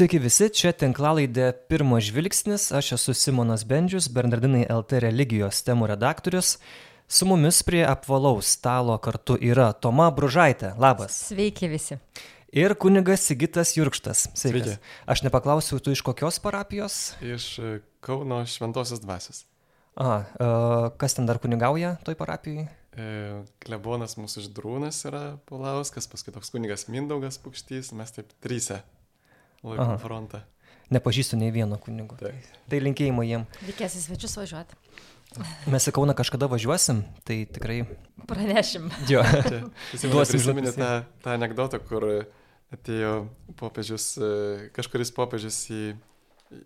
Sveiki visi, čia tinklalaidė Pirmo žvilgsnis, aš esu Simonas Bendžius, Bernardinai LT religijos temų redaktorius. Su mumis prie apvalaus stalo kartu yra Toma Bružaitė. Labas. Sveiki visi. Ir kunigas Sigitas Jurkštas. Sveikas. Sveiki. Aš nepaklausiau, tu iš kokios parapijos? Iš e, Kauno Šventosios dvasios. Aha, e, kas ten dar kunigauja toj parapijai? E, Klebonas mūsų išdrūnas yra Pulauskas, paskui toks kunigas Mindaugas Pukštys, mes taip trysia Aha. laikom frontą. Nepažįstu nei vieno kunigo. Taip. Tai linkėjimai jiem. Reikės į svečius važiuoti. Mes į Kauną kažkada važiuosim, tai tikrai... Pranešim. Jo. Duosim tą, tą anegdotą, kur atėjo popiežius, e, kažkuris popiežius į,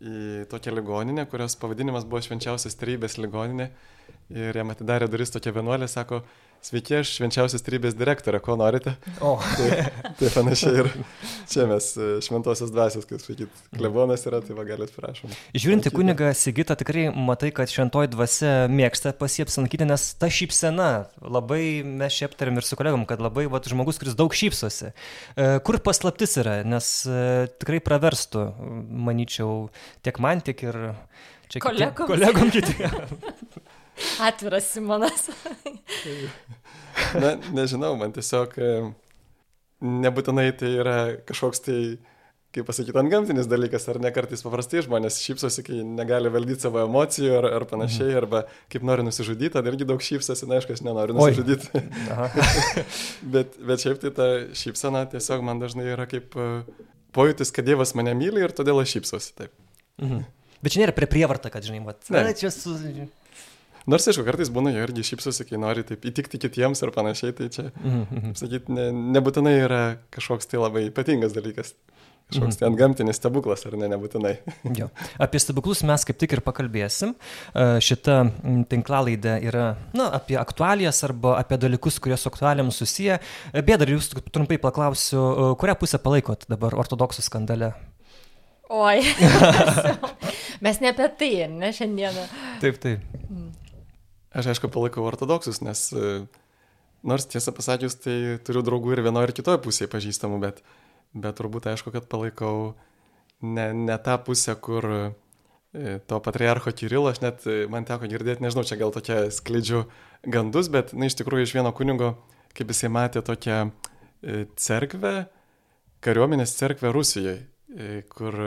į tokią ligoninę, kurios pavadinimas buvo švenčiausias trybės ligoninė. Ir jam atidarė duris tokia vienuolė, sako, sveiki, aš švenčiausias trybės direktorė, ko norite? O, Tai, tai panašiai ir čia mes e, šventosios dvasios, kaip sakyt, klebonas yra, tai va galit prašom. Žiūrint į Lankyti. kunigą Sigitą, tikrai matai, kad šventoji dvasia mėgsta pasiepsilankyti, nes ta šypsena, labai mes čia aptarėm ir su kolegom, kad labai vat, žmogus, kuris daug šypsosi. E, Kur paslaptis yra, nes e, tikrai praverstų, manyčiau, tiek man, tiek ir čia Kolegoms. kolegom kiti. Atviras Simonas. Na, nežinau, man tiesiog e, nebūtinai tai yra kažkoks tai, kaip pasakyti, antgamtinis dalykas, ar ne kartais paprastai žmonės šypsosi, kai negali valdyti savo emocijų ar, ar panašiai, mhm. arba kaip nori nusižudyti, tada irgi daug šypsosi, na, aišku, aš nenoriu nusižudyti. Bet, bet šiaip tai ta šypsena tiesiog man dažnai yra kaip e, pojūtis, kad Dievas mane myli ir todėl aš šypsosi. Taip. Mhm. Bet čia nėra prie prievartą, kad, žinai, vat, Ne. čia su... Nors, aišku, kartais būna jo irgi šypsosi, kai nori taip įtikti kitiems ar panašiai, tai čia, Mhm, mhm. sakyt, ne, nebūtinai yra kažkoks tai labai ypatingas dalykas. Kažkoks tai antgamtinis stebuklas, ar ne, nebūtinai. Jo. Apie stebuklus mes kaip tik ir pakalbėsim. E, Šita mm, tinklalaidė yra, na, apie aktualijas arba apie dalykus, kurie su aktualijom susiję. E, Bėda, ar jūs trumpai paklausiu, e, kurią pusę palaikot dabar ortodoksų skandale? Oi. Mes ne apie tai, ne šiandieną. Taip, taip. Aš aišku palaikau ortodoksus, nes e, nors tiesą pasakius, tai turiu draugų ir vienoje ir kitoje pusėje pažįstamų, bet, bet turbūt aišku, kad palaikau ne, ne tą pusę, kur e, to patriarcho Kirilo, aš net e, man teko girdėti, nežinau, čia gal tokia skleidžiu gandus, bet, na, iš tikrųjų iš vieno kunigo, kaip jisai matė tokią cerkvę, kariuomenės cerkvę Rusijoje, kur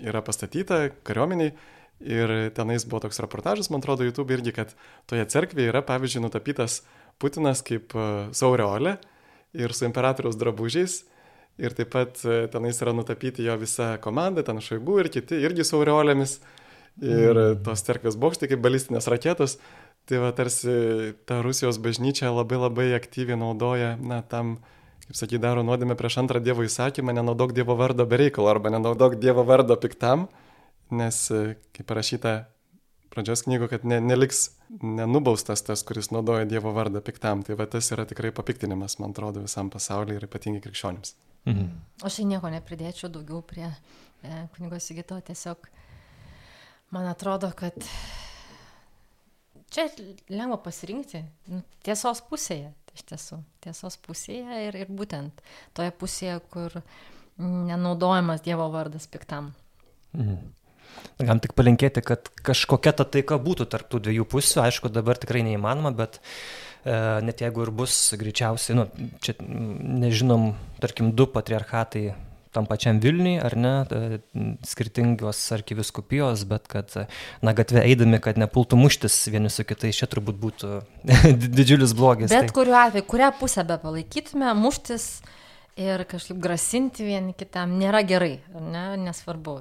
yra pastatyta kariuomeniai. Ir tenais buvo toks reportažas, man atrodo, YouTube irgi, kad toje cerkvėje yra, pavyzdžiui, nutapytas Putinas kaip e, saureolė ir su imperatoriaus drabužiais. Ir taip pat e, tenais yra nutapyti jo visa komanda, ten šaigų ir kiti irgi saureolėmis. Ir mm. tos cerkvės bokštai kaip balistinės raketos. Tai va tarsi ta Rusijos bažnyčia labai labai aktyviai naudoja, na, tam, kaip sakyt, daro nuodėmę prieš antrą Dievo įsakymą, nenaudok Dievo vardo bereikalo arba nenaudok Dievo vardo piktam, nes, e, kaip parašyta pradžios knygo, kad ne, neliks nenubaustas tas, kuris naudoja Dievo vardą piktam. Tai va tas yra tikrai papiktinimas, man atrodo, visam pasauliu ir ypatingai krikščionims. Mhm. Aš čia nieko nepridėčiau daugiau prie e, kunigos Sigito. Tiesiog man atrodo, kad čia lengva pasirinkti nu, tiesos pusėje. Iš tiesų, tiesos pusėje ir, ir būtent toje pusėje, kur nenaudojamas Dievo vardas piktam. Mhm. Galim tik palinkėti, kad kažkokia ta taika būtų tarp tų dviejų pusių. Aišku, dabar tikrai neįmanoma, bet e, net jeigu ir bus greičiausiai, nu, čia mm, nežinom, tarkim, du patriarchatai tam pačiam Vilniui, ar ne, e, skirtingos arkiviskupijos, bet kad, e, na, gatvė eidami, kad nepultų muštis vieni su kitais, čia turbūt būtų didžiulis blogis. Bet tai- kuriuo atveju, kurią pusę be palaikytume, muštis ir kažkaip grasinti vieni kitam nėra gerai, ne, nesvarbu,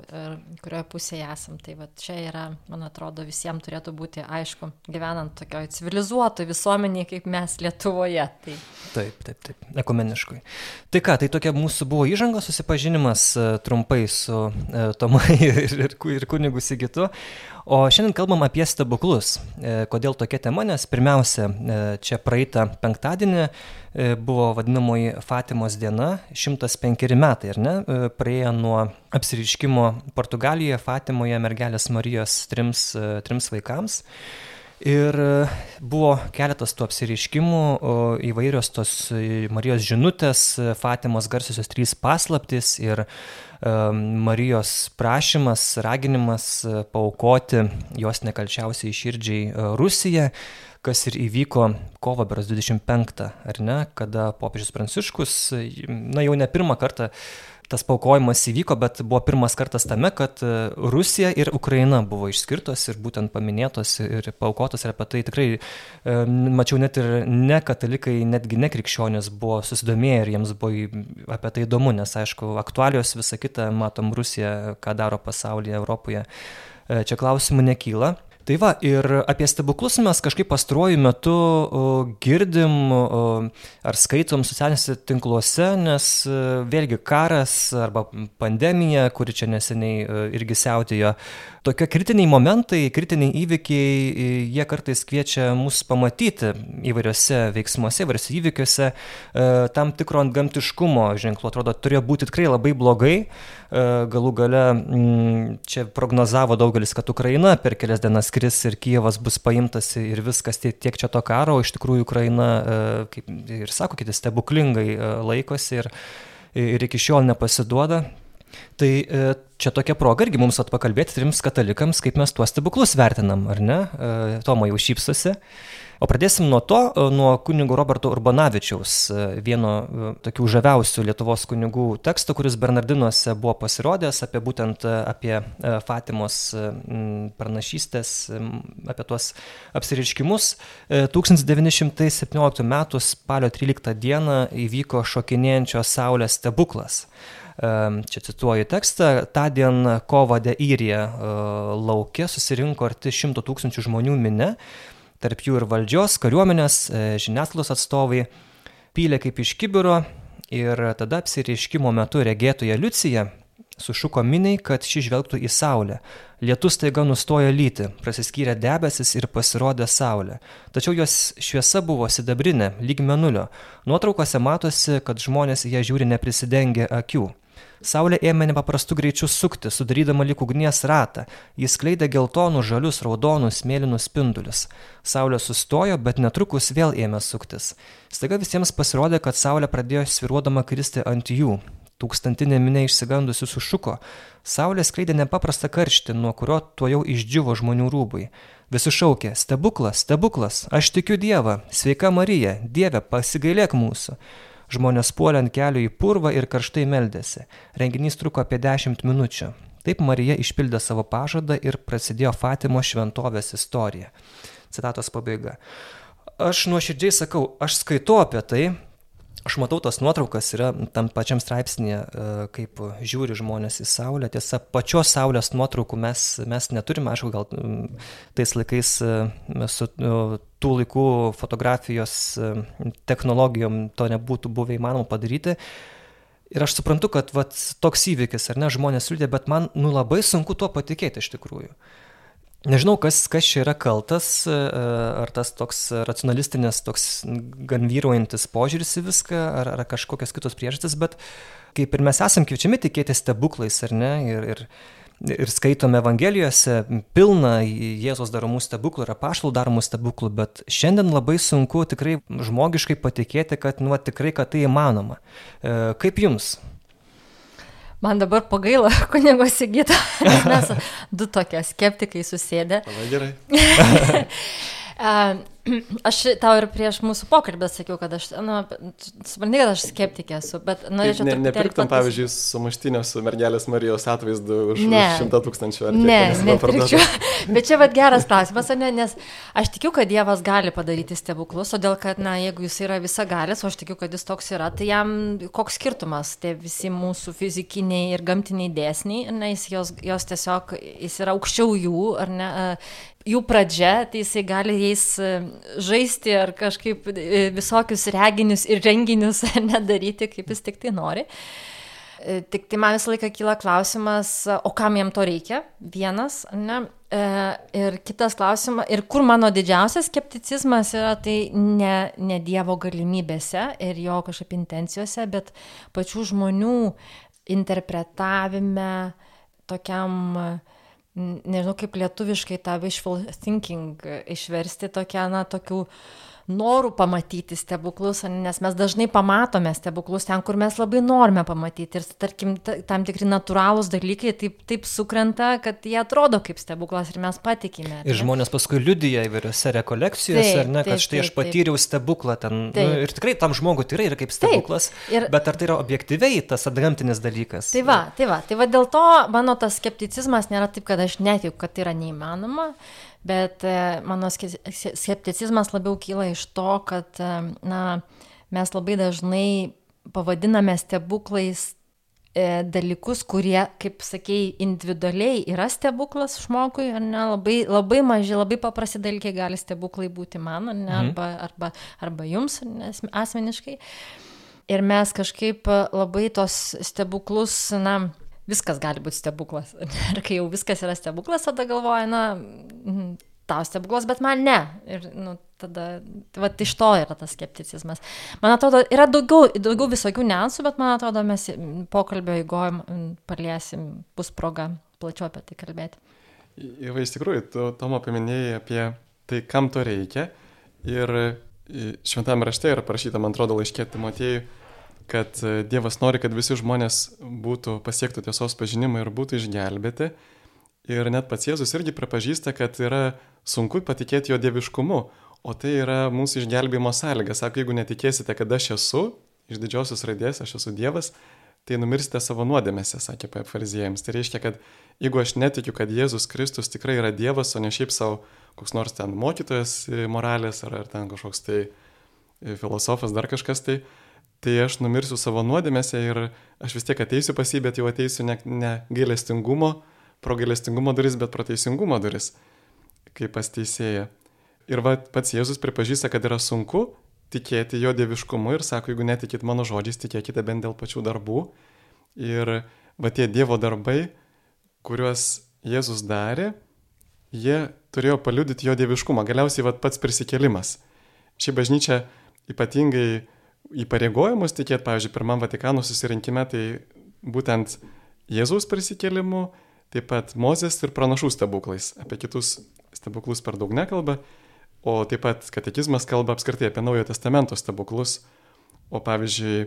kurioje pusėje esam. Tai va čia yra, man atrodo, visiems turėtų būti aišku, gyvenant tokioje civilizuotoje visuomenėje kaip mes Lietuvoje. Tai Taip, taip, taip, ekumeniškai. Tai ką, tai tokia mūsų buvo įžanga, susipažinimas e, trumpai su e, Tomai ir, ir, ir kunigu Sigitu. O šiandien kalbam apie stebuklus. E, Kodėl tokia tema? Nes pirmiausia, e, čia praeitą penktadienį e, buvo vadinamoji Fatimos diena, 105 metai, ar ne? Praėjo nuo apsiriškimo Portugalijoje, Fatimoje, mergelės Marijos trims, trims vaikams. Ir e, buvo keletas tų apsiriškimų, įvairios tos e, Marijos žinutės, e, Fatimos garsiosios trys paslaptys ir Marijos prašymas, raginimas paukoti jos nekalčiausiai širdžiai Rusiją, kas ir įvyko kovo beras 25, ar ne, kada popiežius Pranciškus, na jau ne pirmą kartą tas paukojimas įvyko, bet buvo pirmas kartas tame, kad e, Rusija ir Ukraina buvo išskirtos ir būtent paminėtos ir paukotos ir apie tai tikrai e, mačiau net ir ne katalikai, netgi ne krikščionės buvo susidomėję ir jiems buvo apie tai įdomu, nes aišku, aktualios visą kitą, matom Rusiją, ką daro pasaulyje, Europoje, e, čia klausimų nekyla. Tai va, ir apie stebuklus mes kažkaip pastruoju metu girdim ar skaitom socialiniuose tinkluose, nes e, vėlgi karas arba pandemija, kuri čia neseniai e, irgi siautėjo, tokie kritiniai momentai, kritiniai įvykiai, e, jie kartais kviečia mus pamatyti įvairiose veiksmuose, įvairiose įvykiuose tam tikro antgamtiškumo ženklų. Atrodo, turėjo būti tikrai labai blogai. Galų gale čia prognozavo daugelis, kad Ukraina per kelias dienas kris ir Kijevas bus paimtas ir viskas tiek čia to karo, o iš tikrųjų Ukraina, e, kaip ir sako, kiti stebuklingai e, laikosi ir, ir iki šiol nepasiduoda. Tai e, čia tokia proga irgi mums atpakalbėti trims katalikams, kaip mes tuos stebuklus vertinam, ar ne? Toma jau šypsosi. O pradėsim nuo to, e, nuo kunigo Roberto Urbanavičiaus, e, vieno e, tokių žaviausių Lietuvos kunigų teksto, kuris Bernardinuose buvo pasirodęs apie būtent apie Fatimos pranašystės, apie tuos apsiriškimus. 1917 m. spalio 13 d. įvyko šokinėjančios saulės stebuklas. Čia cituoju tekstą, tą dieną kovo de Irija laukia susirinko arti šimto tūkstančių žmonių minė tarp jų ir valdžios, kariuomenės, e, žiniasklaidos atstovai, pylė kaip iš kibiro ir tada apsireiškimo metu regėtoje Liucija sušuko miniai, kad ši žvelgtų į saulę. Lietus taiga nustojo lyti, prasiskyrė debesis ir pasirodė saulė. Tačiau jos šviesa buvo sidabrinė, lyg menulio. Nuotraukose matosi, kad žmonės ją žiūri neprisidengę akių. Saulė ėmė nepaprastu greičiu sukti, sudarydama lik ugnies ratą. Jis kleidė geltonus, žalius, raudonus, mėlynus spindulius. Saulė sustojo, bet netrukus vėl ėmė suktis. Staiga visiems pasirodė, kad saulė pradėjo sviruodama kristi ant jų. Tūkstantinė minė išsigandusi sušuko. Saulė skleidė nepaprastą karštį, nuo kurio tuo jau išdžiuvo žmonių rūbai. Visi šaukė, stebuklas, stebuklas, aš tikiu Dievą, sveika Marija, Dieve, pasigailėk mūsų. Žmonės puolė ant kelių į purvą ir karštai meldėsi. Renginys truko apie 10 minučių. Taip Marija išpildė savo pažadą ir prasidėjo Fatimo šventovės istorija. Citatos pabaiga. Aš nuoširdžiai sakau, aš skaitau apie tai, Aš matau tos nuotraukas, yra tam pačiam straipsnėje, e, kaip žiūri žmonės į Saulę. Tiesa, pačios Saulės nuotraukų mes, mes neturime, aišku, gal tais laikais e, su tų laikų fotografijos e, technologijom to nebūtų buvę įmanoma padaryti. Ir aš suprantu, kad vat, toks įvykis, ar ne, žmonės liūdė, bet man nu, labai sunku tuo patikėti iš tikrųjų. Nežinau, kas, kas čia yra kaltas, e, ar tas toks racionalistinis, toks gan vyruojantis požiūris į viską, ar, ar kažkokios kitos priežastis, bet kaip ir mes esam kviečiami tikėti stebuklais, ar ne, ir, ir, ir skaitome Evangelijose pilną Jėzos daromų stebuklų ir apaštalų daromų stebuklų, bet šiandien labai sunku tikrai žmogiškai patikėti, kad, nu, tikrai, kad tai įmanoma. E, kaip jums? Man dabar pagaila kunigo Sigito, mes du tokie skeptikai susėdė. Labai gerai. Aš tau ir prieš mūsų pokalbę sakiau, kad aš, na, supranti, kad aš skeptikė esu, bet norėčiau... Ne, nepirktam, patis... pavyzdžiui, sumuštinio su mergelės Marijos atvaizdu už, ne. už šimtą tūkstančių ar ne, nepirkčiau. bet čia vad geras klausimas, ne, nes aš tikiu, kad Dievas gali padaryti stebuklus, todėl kad, na, jeigu jis yra visagalis, o aš tikiu, kad jis toks yra, tai jam koks skirtumas, tie visi mūsų fizikiniai ir gamtiniai dėsniai, na, jis jos, jos tiesiog, jis yra aukščiau jų, ar ne, jų pradžia, tai jisai gali jais e, žaisti ar kažkaip e, visokius reginius ir renginius nedaryti, kaip jis tik tai nori. E, tik tai man visą laiką kyla klausimas, o kam jam to reikia? Vienas, ne? Ir kitas klausimas, ir kur mano didžiausias skepticizmas yra, tai ne, ne Dievo galimybėse ir jo kažkaip intencijose, bet pačių žmonių interpretavime, tokiam uh, nežinau kaip lietuviškai tą wishful thinking išversti tokia, na, tokių norų pamatyti stebuklus, nes mes dažnai pamatome stebuklus ten, kur mes labai norime pamatyti. Ir, tarkim, tam tikri natūralūs dalykai taip, taip sukrenta, kad jie atrodo kaip stebuklas ir mes patikime. Ir žmonės paskui liudyja įvairiose rekolekcijose, taip, ar ne, kad taip, štai aš patyriau taip. stebuklą ten. Nu, taip. Nu, ir tikrai tam žmogui tai yra kaip stebuklas. Taip. Ir... Bet ar tai yra objektyviai tas atgamtinis dalykas? Tai va, tai va, tai va dėl to mano tas skepticizmas nėra taip, kad aš netikiu, kad tai yra neįmanoma. Bet e, mano skepticizmas labiau kyla iš to, kad e, na, mes labai dažnai pavadiname stebuklais e, dalykus, kurie, kaip sakėjai, individualiai yra stebuklas žmogui, ar ne, labai, labai maži, labai paprasti dalykai gali stebuklai būti man, ar ne, mhm. arba, arba, arba jums ne, asmeniškai. Ir mes kažkaip labai tos stebuklus, na, viskas gali būti stebuklas. Ir kai jau viskas yra stebuklas, tada galvoju, na, mhm, tau stebuklas, bet man ne. Ir nu, tada, va, iš to yra tas skepticizmas. Man atrodo, yra daugiau, daugiau visokių niansų, bet man atrodo, mes pokalbio įgojom, paliesim, bus proga plačiau apie tai kalbėti. Ir iš tikrųjų, tu, Tomo, paminėjai apie tai, kam to reikia. Ir šventame rašte yra parašyta, man atrodo, laiškė Timotėjui, kad e, Dievas nori, kad visi žmonės būtų pasiektų tiesos pažinimą ir būtų išgelbėti. Ir net pats Jėzus irgi pripažįsta, kad yra sunku patikėti jo dieviškumu, o tai yra mūsų išgelbėjimo sąlyga. Sako, jeigu netikėsite, kad aš esu, iš didžiosios raidės aš esu Dievas, tai numirsite savo nuodėmėse, sakė apie fariziejams. Tai reiškia, kad jeigu aš netikiu, kad Jėzus Kristus tikrai yra Dievas, o ne šiaip savo koks nors ten mokytojas moralės ar, ar ten kažkoks tai filosofas, dar kažkas tai, tai aš numirsiu savo nuodėmėse ir aš vis tiek ateisiu pas jį, bet jau ateisiu ne, ne gailestingumo, pro gailestingumo duris, bet pro teisingumo duris, kaip pas teisėja. Ir va, pats Jėzus pripažįsta, kad yra sunku tikėti jo dieviškumu ir sako, jeigu netikit mano žodžiais, tikėkite bent dėl pačių darbų. Ir va tie Dievo darbai, kuriuos Jėzus darė, jie turėjo paliudyti jo dieviškumą. Galiausiai va pats prisikėlimas. Ši bažnyčia ypatingai įpareigojimus tikėti, pavyzdžiui, pirmam Vatikano susirinkime, tai būtent Jėzaus prisikėlimu, taip pat Mozės ir pranašų stebuklais. Apie kitus stebuklus per daug nekalba, o taip pat katekizmas kalba apskritai apie Naujojo testamento stebuklus. O pavyzdžiui,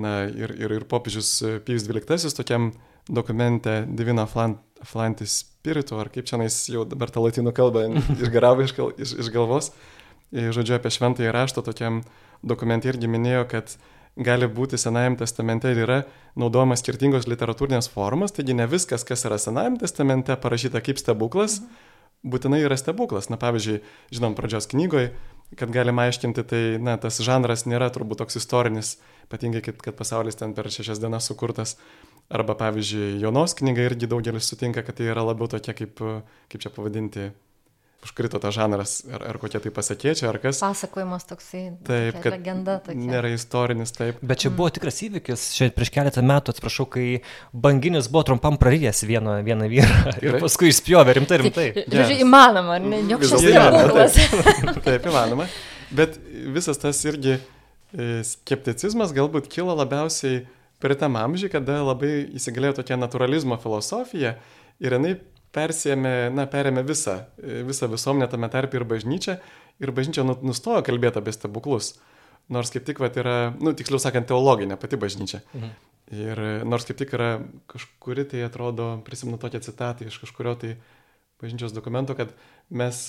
na ir, ir, ir popiežius Pijus XII tokiam dokumente Divina Flantis Spiritu, ar kaip čia nais jau dabar tą latinų kalbą išgaravo iš, iš, iš galvos, žodžiu apie šventąjį raštą tokiam dokumente irgi minėjo, kad gali būti Senajame testamente ir yra naudojamas skirtingos literatūrinės formos, taigi ne viskas, kas yra Senajame testamente parašyta kaip stebuklas, būtinai yra stebuklas. Na pavyzdžiui, žinom pradžios knygoje, kad galima aiškinti, tai na, tas žanras nėra turbūt toks istorinis, ypatingai, kad, kad pasaulis ten per šešias dienas sukurtas. Arba pavyzdžiui, Jonos knyga irgi daugelis sutinka, kad tai yra labiau tokia, kaip, kaip čia pavadinti, užkrito tas žanras, ar, ar kokie tai pasakėčiai, ar kas. Pasakojimas toksai. Taip, kad legenda tokia. Nėra istorinis, taip. Bet čia buvo tikras įvykis, čia prieš keletą metų, atsiprašau, kai banginis buvo trumpam prarijęs vieną, vieną vyrą ir paskui išspjovė rimtai, rimtai. Žodžiu, yes. įmanoma, ne, joks stebuklas. Taip, taip, įmanoma. Bet visas tas irgi e, skepticizmas galbūt kilo labiausiai per tam amžiui, kada labai įsigalėjo tokia naturalizmo filosofija ir jinai persėmė, na, perėmė visą, visą visuomenę tame tarp ir bažnyčią, ir bažnyčia nu, nustojo kalbėti apie stebuklus. Nors kaip tik, va, yra, nu, tiksliau sakant, teologinė pati bažnyčia. Mhm. Ir nors kaip tik yra kažkuri, tai atrodo, prisimenu tokią citatą iš kažkurio tai bažnyčios dokumento, kad mes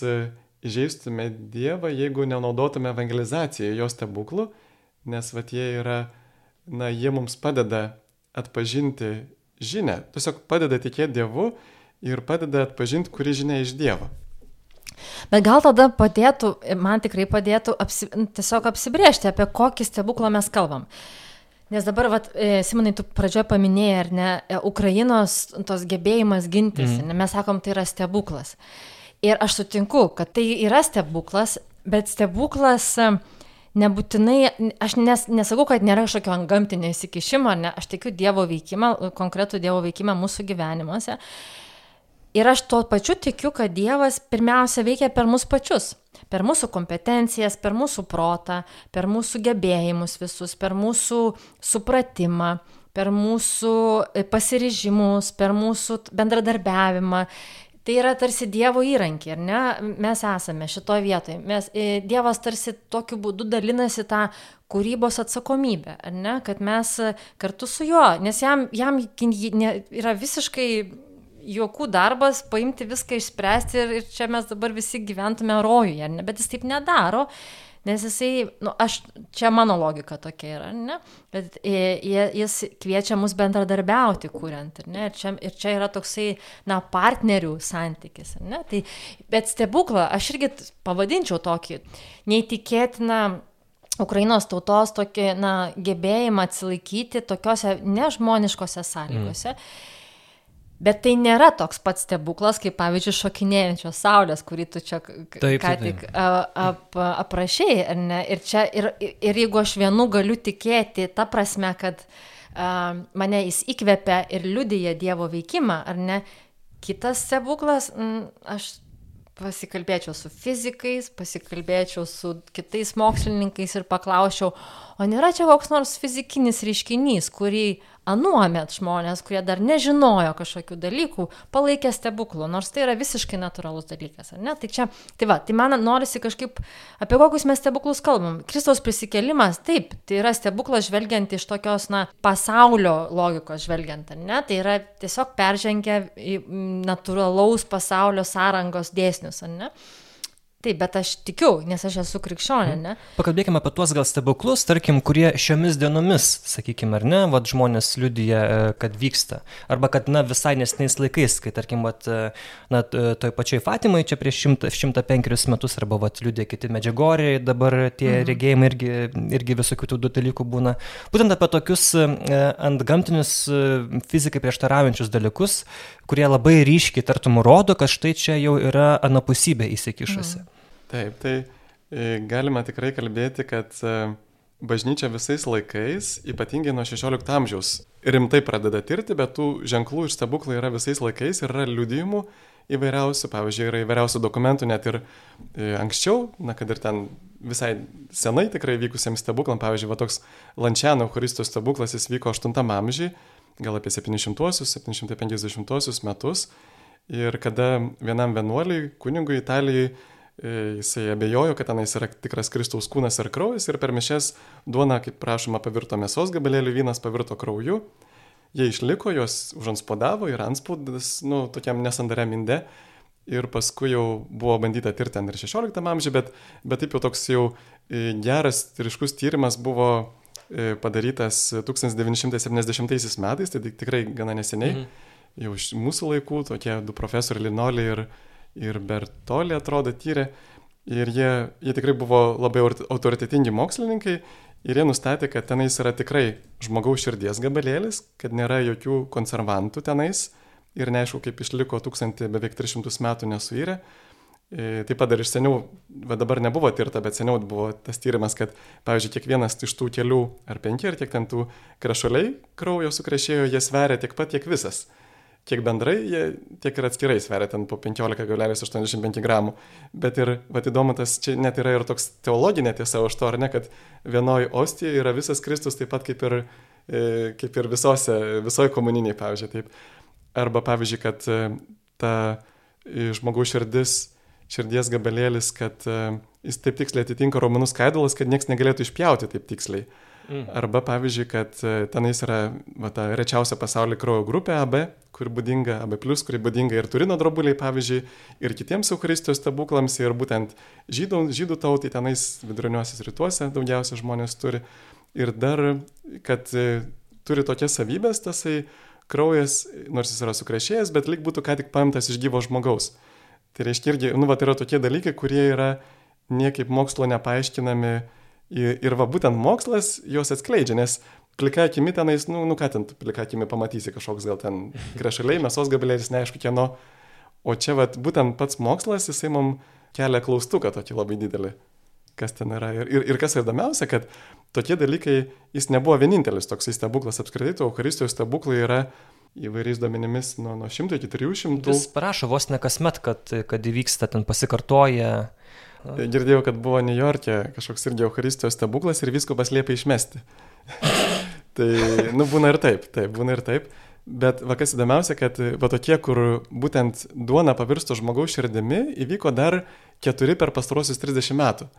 įžeistume Dievą, jeigu nenaudotume evangelizaciją jo stebuklų, nes va jie yra, na, jie mums padeda atpažinti žinę, tiesiog padeda tikėti Dievu ir padeda atpažinti, kuri žinia iš Dievo. Bet gal tada padėtų, man tikrai padėtų apsi, tiesiog apsibriežti, apie kokį stebuklą mes kalbam. Nes dabar, vat, e, Simonai, tu pradžioje paminėjai, ar ne, e, Ukrainos tos gebėjimas gintis, mm. ne, mes sakom, tai yra stebuklas. Ir aš sutinku, kad tai yra stebuklas, bet stebuklas e, nebūtinai, aš nes, nesakau, kad nėra kažkokio antgamtinio įsikišimo, ne, aš tikiu Dievo veikimą, konkretų Dievo veikimą mūsų gyvenimuose. Ir aš tuo pačiu tikiu, kad Dievas pirmiausia veikia per mus pačius. Per mūsų kompetencijas, per mūsų protą, per mūsų gebėjimus visus, per mūsų supratimą, per mūsų e, pasirižimus, per mūsų bendradarbiavimą. tai yra tarsi Dievo įrankį, ar ne? Mes esame šitoje vietoje. Mes, e, dievas tarsi tokiu būdu dalinasi tą kūrybos atsakomybę, ar ne? Kad mes kartu su juo, nes jam, jam yra visiškai juokų darbas paimti viską išspręsti ir, ir čia mes dabar visi gyventume rojuje, ne? bet jis taip nedaro. Nes jisai, nu, aš, čia mano logika tokia yra, ne? Bet jis kviečia mus bendradarbiauti, kuriant, ne? Ir čia, ir čia yra toksai, na, partnerių santykis, ne? Tai, bet stebuklą, aš irgi pavadinčiau tokį neįtikėtiną Ukrainos tautos tokį, na, gebėjimą atsilaikyti tokiuose nežmoniškose sąlygose. Mm Bet tai nėra toks pats stebuklas, kaip pavyzdžiui šokinėjančios saulės, kurį tu čia taip, ką tik ap, aprašiai. Ir, čia, ir, ir jeigu aš vienu galiu tikėti, ta prasme, kad a, mane jis įkvepia ir liudyja Dievo veikimą, ar ne, kitas stebuklas, m, aš pasikalbėčiau su fizikais, pasikalbėčiau su kitais mokslininkais ir paklausčiau, o nėra čia koks nors fizikinis reiškinys, kurį anuomet žmonės, kurie dar nežinojo kažkokių dalykų, palaikė stebuklų, nors tai yra visiškai natūralus dalykas, ar ne? Tai čia, tai va, tai man norisi kažkaip, apie kokius mes stebuklus kalbam. Kristaus prisikėlimas, taip, tai yra stebuklas žvelgiant iš tokios, na, pasaulio logikos žvelgiant, ar ne? Tai yra tiesiog peržengia natūralaus pasaulio sąrangos dėsnius, ar ne? Taip, bet aš tikiu, nes aš esu krikščionė, mhm. ne? Pakalbėkime apie tuos gal stebuklus, tarkim, kurie šiomis dienomis, sakykime, ar ne, vad žmonės liudyja, e, kad vyksta. Arba kad, na, visai nesniais laikais, kai, tarkim, vad, e, na, toj pačioj Fatimai čia prieš 105 metus, arba, vad, liudė kiti medžiagoriai, dabar tie mhm. regėjimai irgi, irgi visokių tų dalykų būna. Būtent apie tokius e, ant gamtinius fizikai prieštaraujančius dalykus, kurie labai ryškiai, tartum, rodo, kad štai čia jau yra anapusybė įsikišusi. Mhm. Taip, tai e, galima tikrai kalbėti, kad e, bažnyčia visais laikais, ypatingai nuo 16 amžiaus, rimtai pradeda tirti, bet tų ženklų ir stebuklų yra visais laikais ir yra liudijimų įvairiausių, pavyzdžiui, yra įvairiausių dokumentų net ir e, anksčiau, na, kad ir ten visai senai tikrai vykusiems stebuklam, pavyzdžiui, va toks Lančiano Eucharistos stebuklas, jis vyko 8 amžiui, gal apie 700-750 metus. Ir kada vienam vienuoliui, kunigui Italijai, E, jisai abejojo, kad tenais yra tikras Kristaus kūnas ir kraujas ir per mišes duona, kaip prašoma, pavirto mėsos gabalėlį, vynas pavirto krauju. Jie išliko, juos užanspodavo ir anspaudas, nu, tokiam nesandariam inde. Ir paskui jau buvo bandyta tirti ten ir 16 amžiuje, bet, bet taip jau toks jau e, geras ir iškus tyrimas buvo padarytas 1970 metais, tai tikrai gana neseniai, mhm. jau iš mūsų laikų, tokie du profesoriai Linolį ir, ir Bertolį atrodo tyrė. Ir jie, jie tikrai buvo labai autoritetingi mokslininkai ir jie nustatė, kad tenais yra tikrai žmogaus širdies gabalėlis, kad nėra jokių konservantų tenais ir neaišku, kaip išliko tūkstantį beveik 300 metų nesuirę. E, taip pat dar iš seniau, va dabar nebuvo tirta, bet seniau buvo tas tyrimas, kad, pavyzdžiui, kiekvienas iš tų kelių ar penki ar tiek ten tų krašuliai kraujo sukrešėjo, jie sveria tiek pat, tiek visas kiek bendrai jie tiek ir atskirai sveria ten po 15,85 gramų. Bet ir, vad įdomu, tas čia net yra ir toks teologinė tiesa už to, ar ne, kad vienoje ostijoje yra visas Kristus taip pat kaip ir, e, kaip ir visose, visoje komuniniai, pavyzdžiui, taip. Arba, pavyzdžiui, kad e, ta e, žmogaus širdis, širdies gabalėlis, kad jis taip tiksliai atitinka romanų skaidulas, kad niekas negalėtų išpjauti taip tiksliai. Mm. Arba pavyzdžiui, kad e, tenais yra va, ta rečiausia pasaulyje kraujo grupė AB, kuri būdinga AB, kuri būdinga ir Turino drobuliai, pavyzdžiui, ir kitiems Eucharistijos stebuklams, ir būtent žydų, žydų tautai tenais viduriniuosius rytuose daugiausia žmonės turi. Ir dar, kad e, turi tokias savybės, tasai kraujas, nors jis yra sukrešėjęs, bet lik būtų ką tik paimtas iš gyvo žmogaus. Tai reiškia irgi, nu, va, tai yra tokie dalykai, kurie yra niekaip mokslo nepaaiškinami Ir, ir va būtent mokslas juos atskleidžia, nes plika akimi tenais, nu, nu ką ten, plika akimi pamatysi kažkoks gal ten grešaliai, mėsos gabalėlis, neaišku kieno. O čia va būtent pats mokslas, jisai mums kelia klaustuką tokį labai didelį, kas ten yra. Ir, ir, ir kas įdomiausia, kad tokie dalykai, jis nebuvo vienintelis toks stebuklas apskritai, to Eucharistijos stebuklai yra įvairiais duomenimis nuo, nuo 100 iki 300. Jis parašo vos ne kasmet, kad, kad įvyksta, ten pasikartoja Girdėjau, kad buvo New York'e kažkoks irgi Euharistijos stebuklas ir visko paslėpė išmesti. tai, nu, būna ir taip, taip, būna ir taip. Bet va kas įdomiausia, kad va tokie, kur būtent duona pavirsto žmogaus širdimi, įvyko dar keturi per pastarosius 30 metų.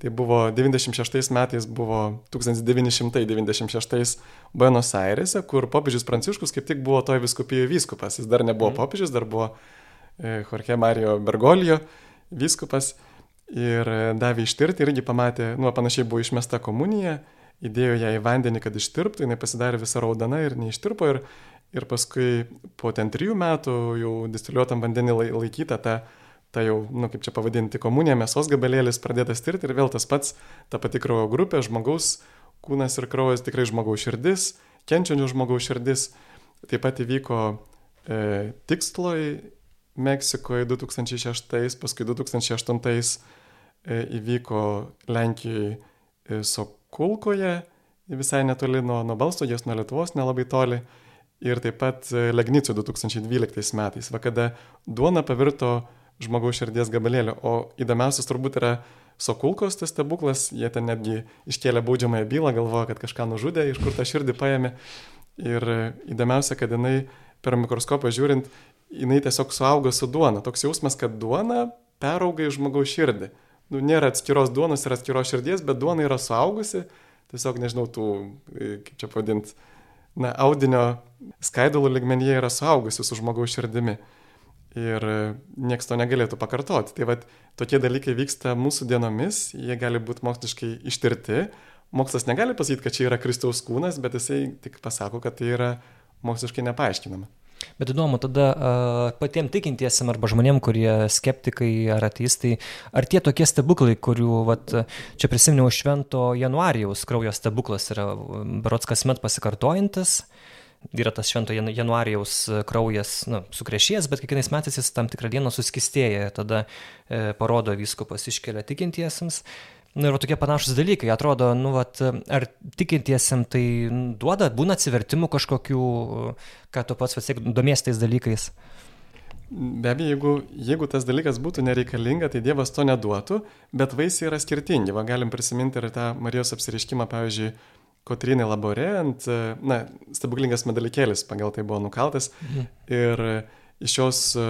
Tai buvo 96 metais, buvo 1996 Buenos Airese, kur popiežius Pranciškus kaip tik buvo toj viskupijoje vyskupas. Jis dar nebuvo mm. popiežius, dar buvo e, Jorge Mario Bergolijo vyskupas ir e, davė ištirti irgi pamatė, nu, panašiai buvo išmesta komunija, įdėjo ją į vandenį, kad ištirptų, jinai pasidarė visą raudoną ir neištirpo ir, ir paskui po ten trijų metų jau distiliuotam vandenį laikyta ta ta jau, nu kaip čia pavadinti, komunija, mėsos gabalėlis pradėtas tirti ir vėl tas pats, ta pati kraujo grupė, žmogaus kūnas ir kraujas, tikrai žmogaus širdis, kenčiančių žmogaus širdis. Taip pat įvyko e, tiksloj Meksikoje 2006, paskui 2008 e, įvyko Lenkijoje e, Sokulkoje, visai netoli nuo, nuo Balstogės, nuo Lietuvos, nelabai toli. Ir taip pat e, Legnicijų 2012 metais, va kada duona pavirto žmogaus širdies gabalėlio. O įdomiausias turbūt yra Sokulkos tas stebuklas, jie ten netgi iškėlė baudžiamąją bylą, galvoja, kad kažką nužudė, iš kur tą širdį paėmė. Ir įdomiausia, kad jinai per mikroskopą žiūrint, jinai tiesiog suaugo su duona. Toks jausmas, kad duona perauga į žmogaus širdį. Nu, nėra atskiros duonos ir atskiros širdies, bet duona yra suaugusi, tiesiog nežinau, tų, kaip čia pavadinti, na, audinio skaidulų ligmenyje yra suaugusi su žmogaus širdimi ir nieks to negalėtų pakartoti. Tai vad, tokie dalykai vyksta mūsų dienomis, jie gali būti moksliškai ištirti. Mokslas negali pasakyti, kad čia yra Kristaus kūnas, bet jisai tik pasako, kad tai yra moksliškai nepaaiškinama. Bet įdomu, tada patiems tikintiesiam arba žmonėm, kurie skeptikai ar ateistai, ar tie tokie stebuklai, kurių, vat, čia prisiminiau švento Januarijaus kraujo stebuklas yra berots kasmet pasikartojantis, yra tas švento januarijaus e, kraujas nu, sukrešėjęs, bet kiekvienais metais jis tam tikrą dieną suskistėja tada e, parodo vyskupas iškelia tikintiesiems. Na nu, ir tokie panašus dalykai, atrodo, nu, vat, ar tikintiesiam tai duoda, būna atsivertimų kažkokių, ką tu pats vis tiek domies tais dalykais. Be abejo, jeigu, jeigu tas dalykas būtų nereikalinga, tai Dievas to neduotų, bet vaisiai yra skirtingi. Va, galim prisiminti ir tą Marijos apsiriškimą, pavyzdžiui, Kotrinai Laborė ant, na, stebuklingas medalikėlis pagal tai buvo nukaltas mhm. ir iš jos e,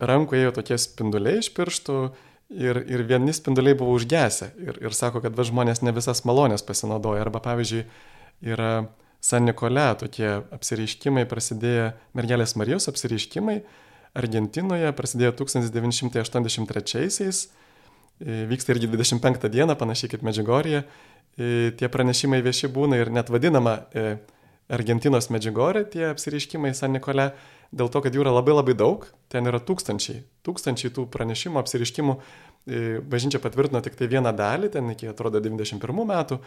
rankų ėjo tokie spinduliai iš pirštų ir, ir vieni spinduliai buvo užgesę ir, ir sako, kad va žmonės ne visas malonės pasinaudoja. Arba pavyzdžiui, yra San Nikole tokie apsireiškimai prasidėjo, mergelės Marijos apsireiškimai Argentinoje prasidėjo 1983-aisiais, e, vyksta irgi 25 dieną, panašiai kaip Medžiugorija tie pranešimai vieši būna ir net vadinama e, Argentinos medžiugorė, tie apsiriškimai San Nikole, dėl to, kad jų yra labai labai daug, ten yra tūkstančiai, tūkstančiai tų pranešimų, apsiriškimų, e, bažnyčia patvirtino tik tai vieną dalį, ten iki atrodo 91 metų,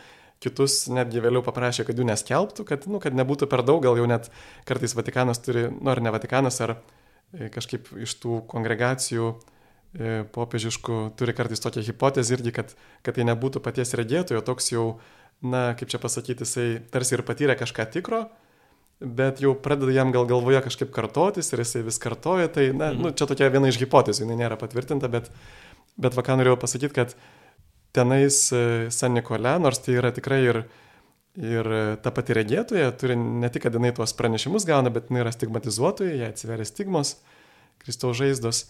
kitus netgi vėliau paprašė, kad jų neskelbtų, kad, nu, kad nebūtų per daug, gal jau net kartais Vatikanas turi, nu ar ne Vatikanas, ar e, kažkaip iš tų kongregacijų E, popiežiškų turi kartais tokią hipotezę irgi, kad, kad tai nebūtų paties regėtojo, toks jau, na, kaip čia pasakyti, jisai tarsi ir patyrė kažką tikro, bet jau pradeda jam gal galvoje kažkaip kartotis ir jisai vis kartoja, tai, na, mhm. nu, čia tokia viena iš hipotezių, jinai nėra patvirtinta, bet, bet va ką norėjau pasakyti, kad tenais e, San Nikole, nors tai yra tikrai ir, ir ta pati regėtoja, turi ne tik, kad jinai tuos pranešimus gauna, bet jinai yra stigmatizuotoja, jai atsiveria stigmos, Kristaus žaizdos.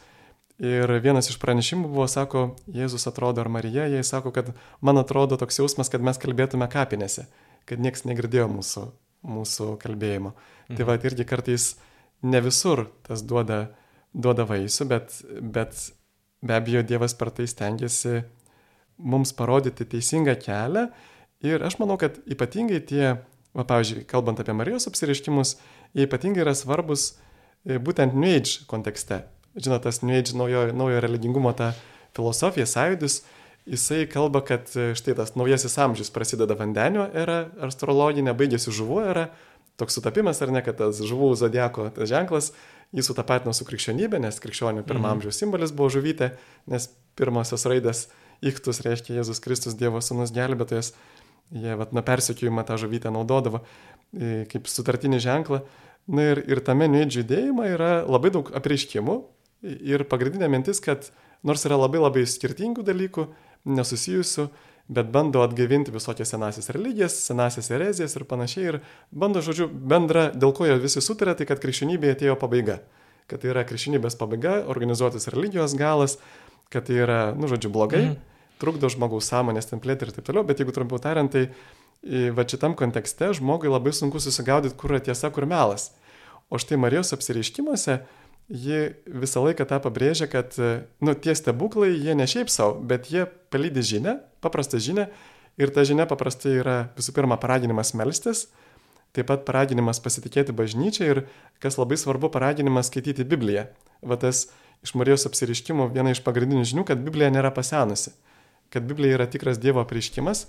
Ir vienas iš pranešimų buvo, sako, Jėzus atrodo ar Marija, jai sako, kad man atrodo toks jausmas, kad mes kalbėtume kapinėse, kad niekas negirdėjo mūsų, mūsų kalbėjimo. Tai mhm. Tai va, irgi kartais ne visur tas duoda, duoda vaisių, bet, bet be abejo Dievas per tai stengiasi mums parodyti teisingą kelią. Ir aš manau, kad ypatingai tie, va, pavyzdžiui, kalbant apie Marijos apsiriškimus, jie ypatingai yra svarbus e, būtent New Age kontekste žinot, tas New Age naujo, naujo religingumo ta filosofija, sąjūdis, jisai kalba, kad e, štai tas naujasis amžius prasideda vandenio era, astrologinė, baigėsi žuvų era, toks sutapimas ar ne, kad tas žuvų zodieko tas ženklas jį sutapatino su krikščionybė, nes krikščionių pirmą mhm. amžiaus simbolis buvo žuvytė, nes pirmosios raidės iktus reiškia Jėzus Kristus, Dievo sūnus gelbėtojas, jie vat, nuo persekiojimo tą žuvytę naudodavo e, kaip sutartinį ženklą. Na ir, ir tame neidžių judėjime yra labai daug apreiškimų, Ir pagrindinė mintis, kad nors yra labai labai skirtingų dalykų, nesusijusių, bet bando atgaivinti visokias senasis religijas, senasis erezijas ir panašiai. Ir bando, žodžiu, bendra, dėl ko jie visi sutarė, tai kad krikščionybėje atėjo pabaiga. Kad tai yra krikščionybės pabaiga, organizuotis religijos galas, kad tai yra, nu, žodžiu, blogai, mm. trukdo žmogaus sąmonės templėti ir taip toliau. Bet jeigu trumpiau tariant, tai va šitam kontekste žmogui labai sunku susigaudyti, kur yra tiesa, kur melas. O štai Marijos apsireiškimuose ji visą laiką tą pabrėžia, kad nu, tie stebuklai, jie ne šiaip savo, bet jie palydi žinę, paprastą žinę. Ir ta žinia paprastai yra visų pirma paraginimas melstis, taip pat paraginimas pasitikėti bažnyčią ir, kas labai svarbu, paraginimas skaityti Bibliją. Va tas iš Marijos apsiriškimų viena iš pagrindinių žinių, kad Biblija nėra pasenusi, kad Biblija yra tikras Dievo apreiškimas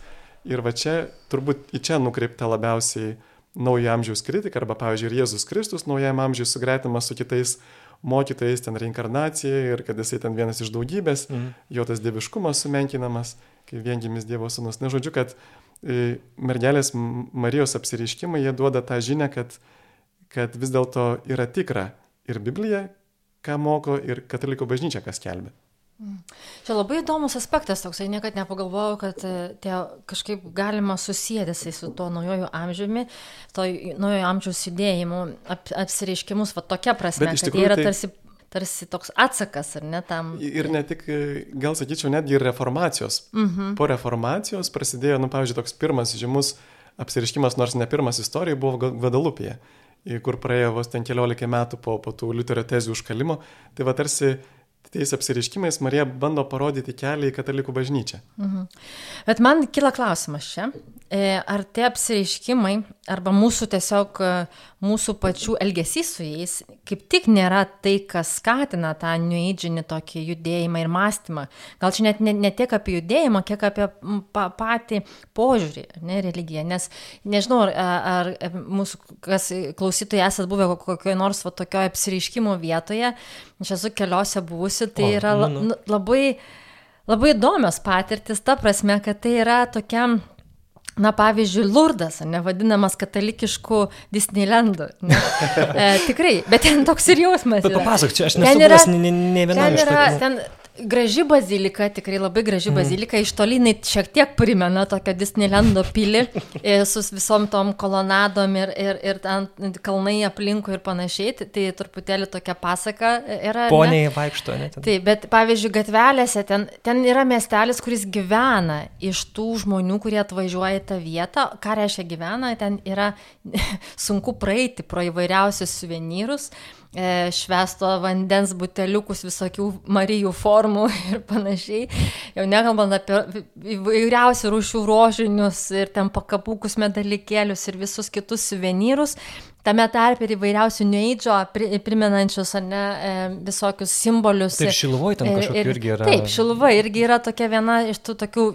ir va čia turbūt į čia nukreipta labiausiai naujo amžiaus kritika arba, pavyzdžiui, ir Jėzus Kristus naujam amžiui sugreitimas su kitais mokytojais, ten reinkarnacija ir kad jisai ten vienas iš daugybės, mm. jo tas dieviškumas sumenkinamas, kai viengimis Dievo sūnus. Na, žodžiu, kad e, mergelės Marijos apsireiškimai, jie duoda tą žinę, kad, kad vis dėlto yra tikra ir Biblija, ką moko, ir katalikų bažnyčia, kas kelbė. Čia labai įdomus aspektas toksai, niekad nepagalvojau, kad e, tie kažkaip galima susijęti su tuo naujojų amžiumi, to naujojo amžiaus judėjimu, ap, apsireiškimus, va tokia prasme, Bet kad jie yra tai... tarsi tarsi toks atsakas, ar ne tam. Ir ne tik, e, gal sakyčiau, netgi ir reformacijos. Mhm. Po reformacijos prasidėjo, nu, pavyzdžiui, toks pirmas žymus apsiriškimas, nors ne pirmas istorijoje, buvo Guadalupėje, kur praėjo vos ten keliolika metų po, po tų Liuterio tezių užkalimo. Tai va tarsi tais apsireiškimais Marija bando parodyti kelią į katalikų bažnyčią. Mhm. Bet man kila klausimas čia, e, ar tie apsireiškimai arba mūsų tiesiog e, mūsų pačių elgesys su jais kaip tik nėra tai, kas skatina tą nueidžinį tokį judėjimą ir mąstymą. Gal čia net ne, ne tiek apie judėjimą, kiek apie pa, patį požiūrį, ne religiją. Nes nežinau, ar, ar mūsų, kas klausytojai esat buvę kokioje nors va, tokioje apsireiškimo vietoje, aš esu keliose buvusi, tai o, yra nu, nu. labai, labai įdomios patirtis, ta prasme, kad tai yra tokia Na, pavyzdžiui, Lurdas, nevadinamas katalikišku Disneylandu. Ne? E, tikrai, bet ten toks ir jausmas. Bet papasakok, čia aš nesu buvęs ne viename iš tokių. Graži bazilika, tikrai labai graži mm. bazilika, iš tolinai šiek tiek primena tokią Disneylando pilį e, su visom tom kolonadom ir, ir, ir ten kalnai aplinkui ir panašiai, tai, truputėlį tokia pasaka yra. Poniai ne? vaikšto, ne? Ten. Taip, bet pavyzdžiui, gatvelėse ten, ten yra miestelis, kuris gyvena iš tų žmonių, kurie atvažiuoja į tą vietą. Ką reiškia gyvena, ten yra sunku praeiti pro įvairiausius suvenyrus. E, švesto vandens buteliukus visokių Marijų formų ir panašiai. Jau nekalbant apie įvairiausių rūšių rožinius ir ten pakapukus medalikėlius ir visus kitus suvenyrus. Tame tarp ir įvairiausių neidžio, primenančius ne, e, visokius simbolius. Taip, šiluvoje tam kažkokiu irgi yra. Taip, šiluva irgi yra tokia viena iš tų tokių,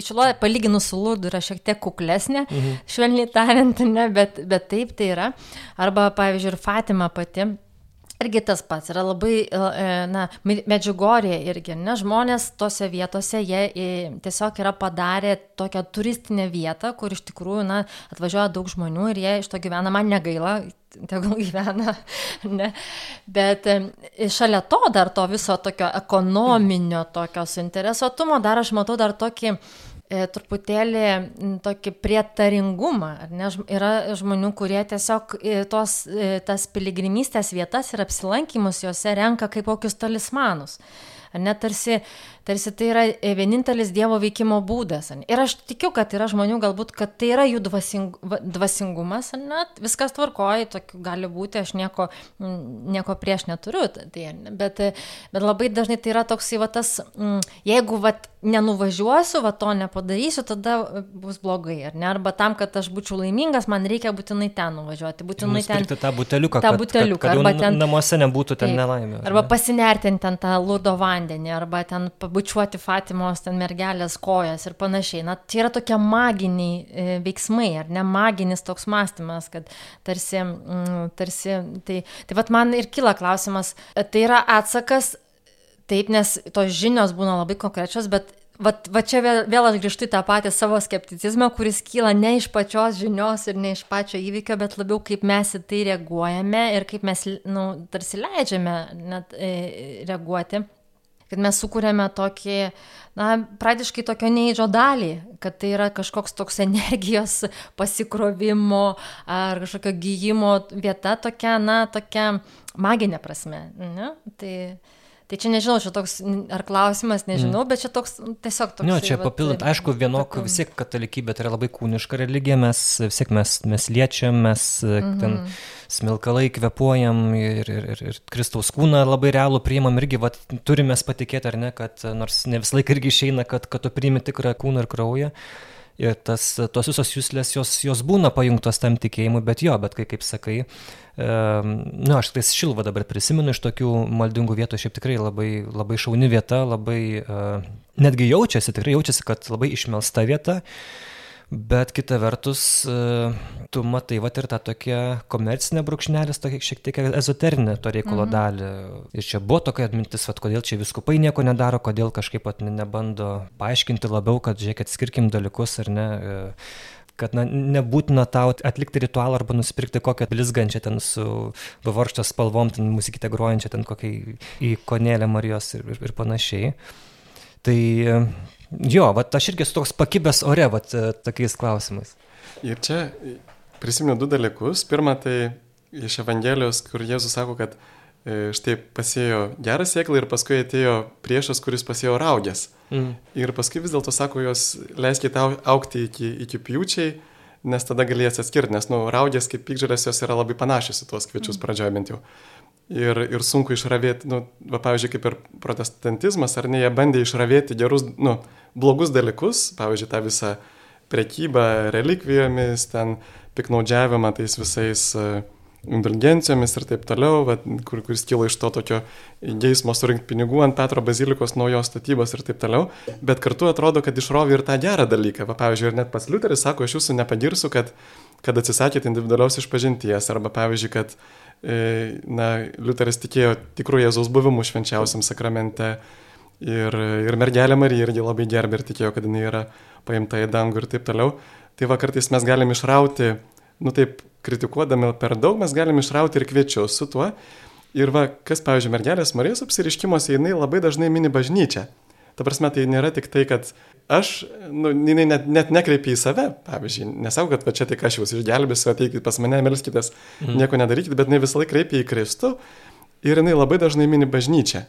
šiluvoje palyginus su lūdu yra šiek tiek kuklesnė, mhm. švelniai tariant, ne, bet, bet taip tai yra. Arba, pavyzdžiui, ir Fatima pati irgi tas pats yra labai, e, e, na, medžiugorė irgi, ne, žmonės tose vietose, jie e, tiesiog yra padarę tokią turistinę vietą, kur iš tikrųjų, na, atvažiuoja daug žmonių ir jie iš to gyvena, man negaila, tegul gyvena, ne, bet šalia to dar to viso tokio ekonominio, tokio suinteresuotumo, dar aš matau dar tokį, e, truputėlį tokį prietaringumą. Ne? Yra žmonių, kurie tiesiog e, tos, e, tas piligrimystės vietas ir apsilankimus juose renka kaip kokius talismanus. Ne, tarsi tarsi tai yra e, vienintelis Dievo veikimo būdas. Ir aš tikiu, kad yra žmonių galbūt, kad tai yra jų dvasing, dvasingumas, net viskas tvarkoja, tokių gali būti, aš nieko, nieko prieš neturiu, tai, bet, bet labai dažnai tai yra toks, va, tas, jeigu va, nenuvažiuosiu, va, to nepadarysiu, tada bus blogai, ar ne? Arba tam, kad aš būčiau laimingas, man reikia būtinai ten nuvažiuoti, būtinai ten. tą buteliuką, tą buteliuką, kad, kad, kad arba ten namuose nebūtų ten nelaimė. Arba pasinertinti ten tą lūdo vandenį, arba ten bučiuoti Fatimos ten mergelės kojas ir panašiai. Na, tai yra tokie maginiai e, veiksmai, ar ne maginis toks mąstymas, kad tarsi, mm, tarsi tai, tai vad man ir kyla klausimas, tai yra atsakas, taip, nes tos žinios būna labai konkrečios, bet Vat, va čia vėl, vėl aš grįžtu į tą patį savo skepticizmą, kuris kyla ne iš pačios žinios ir ne iš pačio įvykio, bet labiau kaip mes į tai reaguojame ir kaip mes, na, nu, tarsi leidžiame net e, reaguoti kad mes sukūrėme tokį, na, praktiškai tokio neįdžio dalį, kad tai yra kažkoks toks energijos pasikrovimo ar kažkokio gyjimo vieta tokia, na, tokia maginė prasme. Ne? Tai, Tai čia nežinau, čia toks, ar klausimas, nežinau, mm. bet čia toks tiesiog toks. Ne, čia papildant, aišku, vienok vis tiek katalikybė tai yra labai kūniška religija, mes vis tiek mes, mes liečiam, mes mm -hmm. ten smilkalai kvepuojam ir, ir, ir, ir Kristaus kūną labai realų priimam irgi, vat, turime patikėti ar ne, kad nors ne visą laiką irgi išeina, kad, kad tu priimi tikrą kūną ir kraują. Ir tas, tos visos jūslės, jos, jos būna pajungtos tam tikėjimui, bet jo, bet kai, kaip sakai, Na, nu, aš tais Šilvą dabar prisimenu iš tokių maldingų vietų, šiaip tikrai labai, labai šauni vieta, labai, uh, netgi jaučiasi, tikrai jaučiasi, kad labai išmelsta vieta. Bet kita vertus, uh, tu matai va ir tą tokią komercinę brūkšnelis, tokia šiek tiek ezoterinę to reikalo mhm. dalį. Ir čia buvo tokia atmintis, va, kodėl čia viskupai nieko nedaro, kodėl kažkaip pat nebando paaiškinti labiau, kad žiūrėkit, skirkim dalykus ar ne. Uh, kad na, nebūtina tau atlikti ritualą arba nusipirkti kokią blizgančią ten su pavarštos spalvom, ten muzikytę grojančią, ten kokią ikonėlę Marijos ir, ir, ir panašiai. Tai jo, va, aš irgi esu toks pakibęs ore, va, tokiais klausimais. Ir čia prisimenu du dalykus. Pirma, tai iš Evangelijos, kur Jėzus sako, kad e, štai pasėjo gerą sėklą ir paskui atėjo priešas, kuris pasėjo raugės. Mm. Ir paskui vis dėlto sako, jos leiskite aukti iki, iki pjūčiai, nes tada galės atskirti, nes, nu, raudės kaip pikžalės jos yra labai panašios į tuos kviečius mm. pradžioje bent jau. Ir, ir sunku išravėti, nu, va, pavyzdžiui, kaip ir protestantizmas, ar ne, jie bandė išravėti gerus, nu, blogus dalykus, pavyzdžiui, tą visą prekybą relikvijomis, ten piknaudžiavimą tais visais uh, indulgencijomis ir taip toliau, va, kur, kuris kilo iš to tokio geismo surinkti pinigų ant Petro bazilikos naujos statybos ir taip toliau, bet kartu atrodo, kad išrovė ir tą gerą dalyką. Va, pavyzdžiui, ir net pas Liuteris sako, aš jūsų nepagirsiu, kad, kad atsisakėte individualios išpažinties, arba pavyzdžiui, kad e, na, Liuteris tikėjo tikrų Jėzaus buvimų švenčiausiam sakramente. Ir, ir mergelė Marija irgi labai gerbė ir tikėjo, kad jinai yra paimta į dangų ir taip toliau. Tai va kartais mes galim išrauti, nu taip, kritikuodami per daug, mes galim išrauti ir kviečius su tuo. Ir va, kas, pavyzdžiui, mergelės Marijos apsiriškimuose, jinai labai dažnai mini bažnyčią. Ta prasme, tai nėra tik tai, kad aš, nu, jinai net, net nekreipia į save, pavyzdžiui, nesakau, kad va čia tik aš jūs išgelbėsiu, ateikit pas mane, melskitės, mm. nieko nedarykit, bet jinai visą laiką kreipia į Kristų ir jinai labai dažnai mini bažnyčią.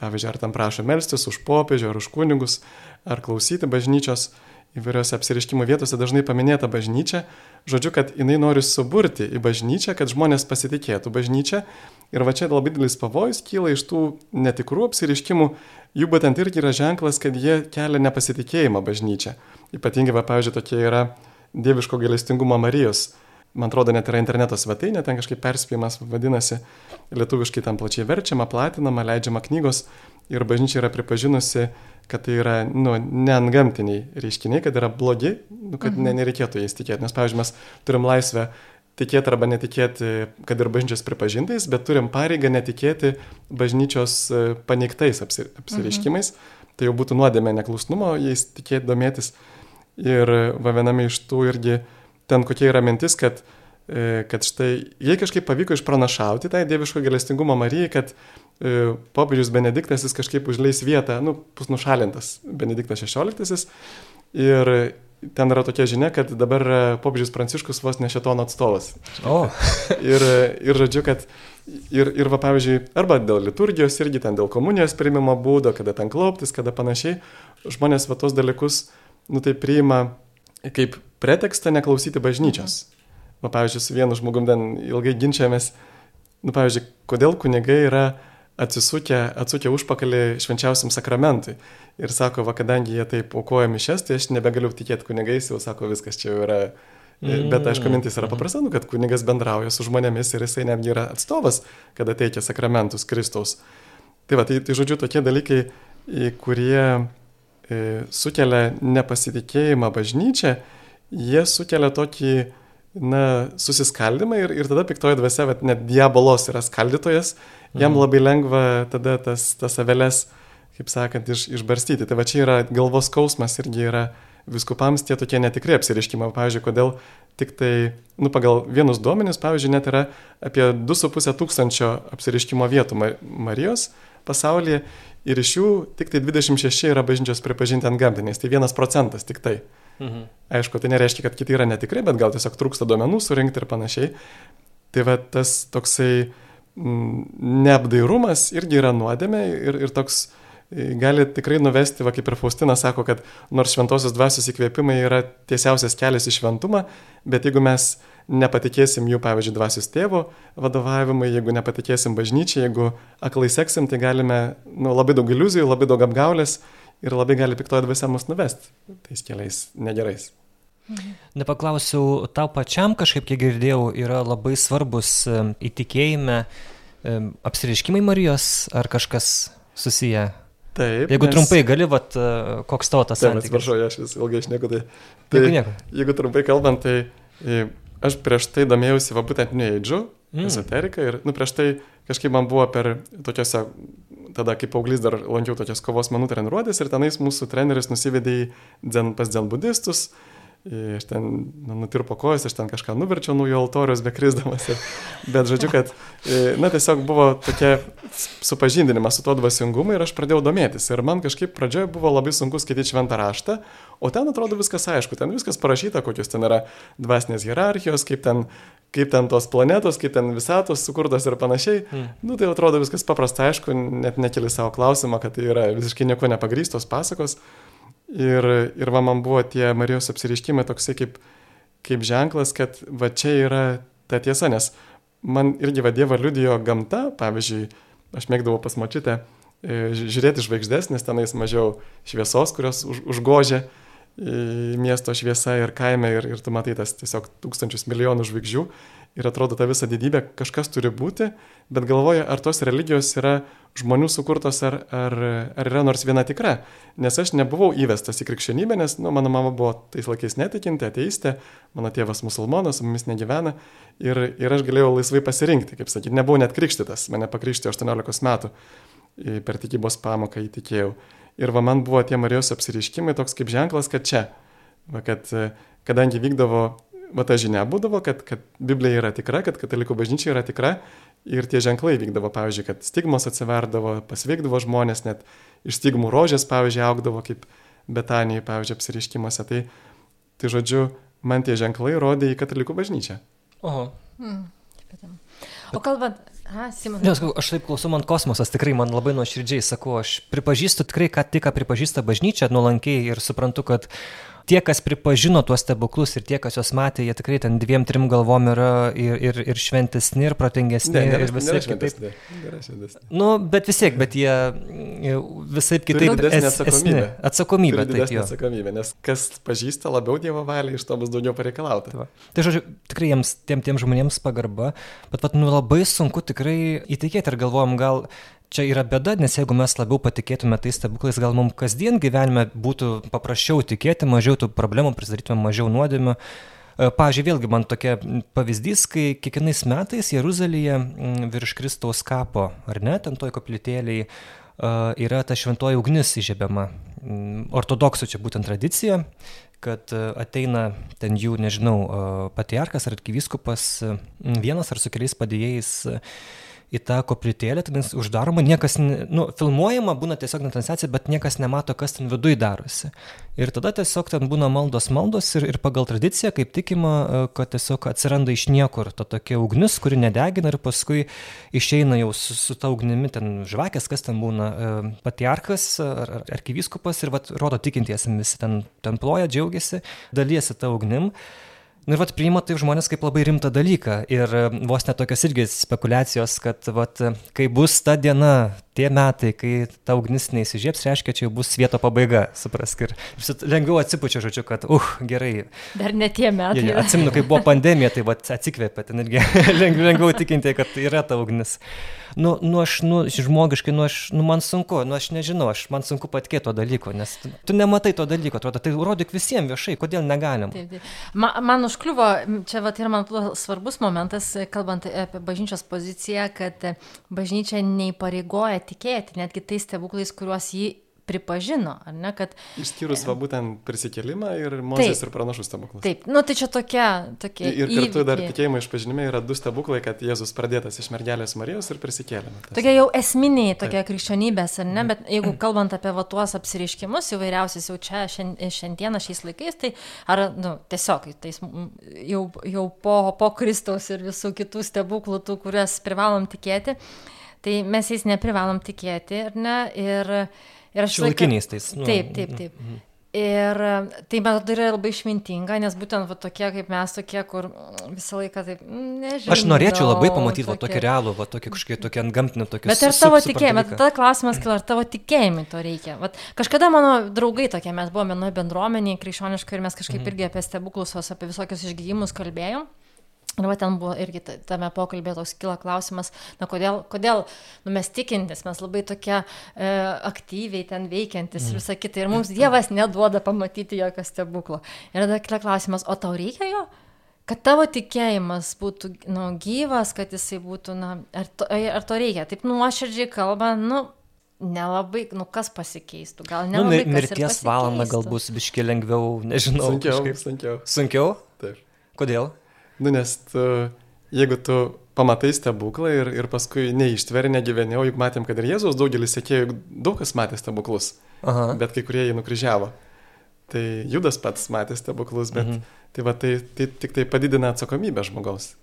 Pavyzdžiui, ar tam prašo melstis už popiežių, ar už kunigus, ar klausyti bažnyčios įvairiose apsiriškimo vietose dažnai paminėta bažnyčia, žodžiu, kad jinai nori suburti į bažnyčią, kad žmonės pasitikėtų bažnyčią. Ir va čia labai didelis pavojus kyla iš tų netikrų apsiriškimų, jų būtent irgi yra ženklas, kad jie kelia nepasitikėjimą bažnyčią. Ypatingai, va, pavyzdžiui, tokie yra dieviško gailestingumo Marijos. Man atrodo, net yra interneto svetainė, ten kažkaip perspėjimas vadinasi, lietuviškai tam plačiai verčiama, platinama, leidžiama knygos ir bažnyčia yra pripažinusi kad tai yra nu, neantgamtiniai reiškiniai, kad yra blogi, nu, kad mhm. ne, nereikėtų jais tikėti. Nes, pavyzdžiui, mes turim laisvę tikėti arba netikėti, kad ir bažnyčios pripažintais, bet turim pareigą netikėti bažnyčios e, paneigtais apsi, apsireiškimais. Mhm. Tai jau būtų nuodėmė neklusnumo, jais tikėti domėtis. Ir va viename iš tų irgi ten kokia yra mintis, kad, e, kad štai jei kažkaip pavyko išpranašauti tai dieviško galestingumo Marijai, kad E, popiežius Benediktas jis kažkaip užleis vietą, nu, bus nušalintas Benediktas XVI. Ir ten yra tokia žinia, kad dabar popiežius Pranciškus vos ne šetono atstovas. O. ir, ir žodžiu, kad ir, ir va, pavyzdžiui, arba dėl liturgijos, irgi ten dėl komunijos priimimo būdo, kada ten klauptis, kada panašiai, žmonės va tos dalykus, nu tai priima kaip pretekstą neklausyti bažnyčios. Mhm. Va, pavyzdžiui, su vienu žmogum ten ilgai ginčiamės, nu, pavyzdžiui, kodėl kunigai yra atsisukę, atsukę užpakalį švenčiausiam sakramentui. Ir sako, va, kadangi jie taip aukoja mišes, tai aš nebegaliu tikėti kunigais, jau sako, viskas čia jau yra. Mm. Bet aišku, mintis yra paprasta, nu, kad kunigas bendrauja su žmonėmis ir jisai netgi yra atstovas, kada teikia sakramentus Kristaus. Tai va, tai, tai žodžiu, tokie dalykai, kurie e, sukelia nepasitikėjimą bažnyčią, jie sukelia tokį, na, susiskaldimą ir, ir tada piktoji dvasia, bet net diabolos yra skaldytojas jam mhm. labai lengva tada tas, tas aveles, kaip sakant, iš, išbarstyti. Tai va čia yra galvos skausmas irgi yra viskupams tie tokie netikri apsiriškimai. Pavyzdžiui, kodėl tik tai, nu, pagal vienus duomenis, pavyzdžiui, net yra apie 2,5 tūkstančio apsiriškimo vietų Marijos pasaulyje ir iš jų tik tai 26 yra bažnyčios pripažinti ant gamtiniais, tai vienas procentas tik tai. Mhm. Aišku, tai nereiškia, kad kiti yra netikrai, bet gal tiesiog trūksta duomenų surinkti ir panašiai. Tai va tas toksai mm, neapdairumas irgi yra nuodėmė ir, ir toks gali tikrai nuvesti, va kaip ir Faustina sako, kad nors šventosios dvasios įkvėpimai yra tiesiausias kelias į šventumą, bet jeigu mes nepatikėsim jų, pavyzdžiui, dvasios tėvo vadovavimui, jeigu nepatikėsim bažnyčiai, jeigu aklai seksim, tai galime nu, labai daug iliuzijų, labai daug apgaulės ir labai gali piktoji dvasia mus nuvesti tais keliais negerais. Mhm. Nepaklausiau, tau pačiam kažkaip, kiek girdėjau, yra labai svarbus įtikėjime apsiriškimai Marijos ar kažkas susiję Taip. Jeigu nes... trumpai gali, vat, e, koks tavo tas santykis? Atsiprašau, aš vis ilgai išnieku. Tai, tai jeigu, nieko. jeigu trumpai kalbant, tai e, Aš prieš tai domėjausi va būtent Age, mm. esoterika ir, nu, prieš tai kažkaip man buvo per tokiuose, tada kaip paauglys dar lankiau tokias kovos menų treniruotės ir tenais mūsų treneris nusivedė į dzen, pas dzen budistus. Mm Aš ten nu, nutirpo kojas, aš ten kažką nuverčiau nuo jo altorius bekrisdamas. Ir, bet žodžiu, kad, e, na, tiesiog buvo tokia supažindinimas su to dvasingumu ir aš pradėjau domėtis. Ir man kažkaip pradžioje buvo labai sunku skaityti šventą raštą, o ten atrodo viskas aišku, ten viskas parašyta, kokios ten yra dvasinės hierarchijos, kaip ten, kaip ten tos planetos, kaip ten visatos sukurtos ir panašiai. Mm. Nu, tai atrodo viskas paprasta, aišku, net nekeli savo klausimą, kad tai yra visiškai nieko nepagrystos pasakos. Ir, ir va man buvo tie Marijos apsiriškimai toksai kaip, kaip ženklas, kad va čia yra ta tiesa, nes man irgi va Dievą liudijo gamta, pavyzdžiui, aš mėgdavau pas mačytę e, žiūrėti žvaigždės, nes tenais mažiau šviesos, kurios už, užgožia miesto šviesa ir kaime ir, ir tu matai tas tiesiog tūkstančius milijonų žvaigždžių ir atrodo ta visa didybė kažkas turi būti, bet galvoja, ar tos religijos yra žmonių sukurtos, ar, ar, ar yra nors viena tikra. Nes aš nebuvau įvestas į krikščionybę, nes nu, mano mama buvo tais laikais netikinti, ateistė, mano tėvas musulmonas, su mumis negyvena ir, ir aš galėjau laisvai pasirinkti, kaip sakyti, nebuvau net krikštytas, mane pakrikštė 18 metų per tikybos pamoką įtikėjau. Ir va man buvo tie Marijos apsiriškimai toks kaip ženklas, kad čia, va, kad kadangi vykdavo va ta žinia būdavo, kad, kad Biblija yra tikra, kad katalikų bažnyčia yra tikra ir tie ženklai vykdavo, pavyzdžiui, kad stigmos atsiverdavo, pasveikdavo žmonės, net iš stigmų rožės, pavyzdžiui, augdavo kaip Betanijai, pavyzdžiui, apsiriškimuose. Tai, tai žodžiu, man tie ženklai rodė į katalikų bažnyčią. Oho. Hmm. O kalbant, A, Nes, aš taip klausau, man kosmosas tikrai man labai nuoširdžiai sakau, aš pripažįstu tikrai, kad tik pripažįsta bažnyčia nuolankiai ir suprantu, kad tie, kas pripažino tuos stebuklus ir tie, kas juos matė, jie tikrai ten dviem, trim galvom yra ir, ir, ir šventesni, ir protingesni. Ne, nėra, ir visai kitaip. Nu, bet vis tiek, bet jie visai kitaip. Es, atsakomybė. Atsakomybė. Taip, jo. atsakomybė, nes kas pažįsta labiau Dievo valią, iš to bus daugiau pareikalauta. Tai, tai žodžiu, tikrai jiems, tiem, tiem žmonėms pagarba, bet vat, nu, labai sunku tikrai įtikėti ir galvojom, gal čia yra bėda, nes jeigu mes labiau patikėtume tais stebuklais, gal mums kasdien gyvenime būtų paprasčiau tikėti, mažiau tų problemų, pristatytume mažiau nuodėmių. E, pavyzdžiui, vėlgi man tokia pavyzdys, kai kiekvienais metais Jeruzalėje virš Kristaus kapo, ar ne, ten toj koplytėliai, e, yra ta šventoji ugnis įžiebiama. Ortodoksų čia būtent tradicija, kad e, ateina ten jų, nežinau, patriarkas ar arkivyskupas, vienas ar su keliais padėjėjais į tą koplytėlę, ten jis uždaroma, niekas, nu, filmuojama būna tiesiog transliacija, bet niekas nemato, kas ten viduje darosi. Ir tada tiesiog ten būna maldos maldos ir, ir pagal tradiciją, kaip tikima, e, kad tiesiog atsiranda iš niekur ta tokia ugnis, kuri nedegina ir paskui išeina jau su, su ta ugnimi ten žvakės, kas ten būna, e, patriarchas ar, ar arkivyskupas ir vat, rodo tikintiesiam visi ten, ten ploja, džiaugiasi, dalyjasi tą ugnim. Nu ir vat priima tai žmonės kaip labai rimtą dalyką. Ir e, vos net tokios irgi spekulacijos, kad vat, kai bus ta diena, tie metai, kai ta ugnis neįsižiebs, reiškia, čia jau bus vieto pabaiga, suprask. Ir lengviau atsipučia, žodžiu, kad, uh, gerai. Dar ne tie metai. Ja, atsimenu, kai buvo pandemija, tai vat, atsikvėpė, ten irgi lengviau, lengviau tikinti, kad yra ta ugnis. Nu, nu aš, nu, žmogiškai, nu, aš, nu, man sunku, nu, aš nežinau, aš, man sunku patikėti to dalyko, nes tu, tu nematai to dalyko, atrodo, tai rodyk visiems viešai, kodėl negalim. Taip, taip. Man, man užkliuvo, čia vat, yra man svarbus momentas, kalbant apie bažnyčios poziciją, kad bažnyčia neįpareigoja tikėti netgi tais stebuklais, kuriuos jį pripažino, ar ne, kad... Išskyrus va būtent prisikėlimą ir Mozės ir pranašų stebuklus. Taip, nu tai čia tokia, tokia. Ir kartu įvykiai. dar tikėjimo išpažinime yra du stebuklai, kad Jėzus pradėtas iš mergelės Marijos ir prisikėlė. Tas... Tokia jau esminiai, tokia Taip. krikščionybės, ar ne, bet jeigu kalbant apie va tuos apsiriškimus įvairiausius jau čia šiandieną šiais laikais, tai ar, nu, tiesiog, tais, jau, jau po, po Kristaus ir visų kitų stebuklų, tų, kurias privalom tikėti, tai mes jais neprivalom tikėti, ar ne? Ir, ir aš... Šiuolaikiniais tais. Nu, taip, taip, taip. Mm, mm. Ir tai man atrodo yra labai išmintinga, nes būtent va, tokie kaip mes, tokie, kur visą laiką taip, mm, nežinau. Aš norėčiau labai pamatyti va, tokį realų, va, tokį kažkokį tokį ant gamtinį, tokį. Bet ir tavo tikėjimai, bet tada klausimas kila, ar tavo tikėjimai to reikia. Vat, kažkada mano draugai tokie, mes buvome vienoje bendruomenėje krikščioniškai ir mes kažkaip mhm. irgi apie stebuklus, apie visokius išgydymus kalbėjom. Ir va ten buvo irgi tame pokalbėje toks kila klausimas, na kodėl, kodėl nu, mes tikintis, mes labai tokie e, aktyviai ten veikiantis ir mm. visą kitą, ir mums Dievas neduoda pamatyti jokio stebuklo. Ir tada kila klausimas, o tau reikia jo? Kad tavo tikėjimas būtų nu, gyvas, kad jisai būtų, na, ar to, ar to reikia? Taip nuoširdžiai kalba, nu, nelabai, nu kas pasikeistų, gal ne. Nu, mirties valanda gal bus biški lengviau, nežinau. Sunkiau, kažkaip. sunkiau. Sunkiau? Taip. Kodėl? Nu, nes tu, jeigu tu pamatai stebuklą ir, ir paskui neištveri, negyveni, o juk matėm, kad ir Jėzaus daugelis sekėjų, daug kas matė stebuklus, Aha. bet kai kurie jį nukryžiavo. Tai Judas pats matė stebuklus, bet mhm. tai, va, tai, tai tik tai padidina atsakomybę žmogaus.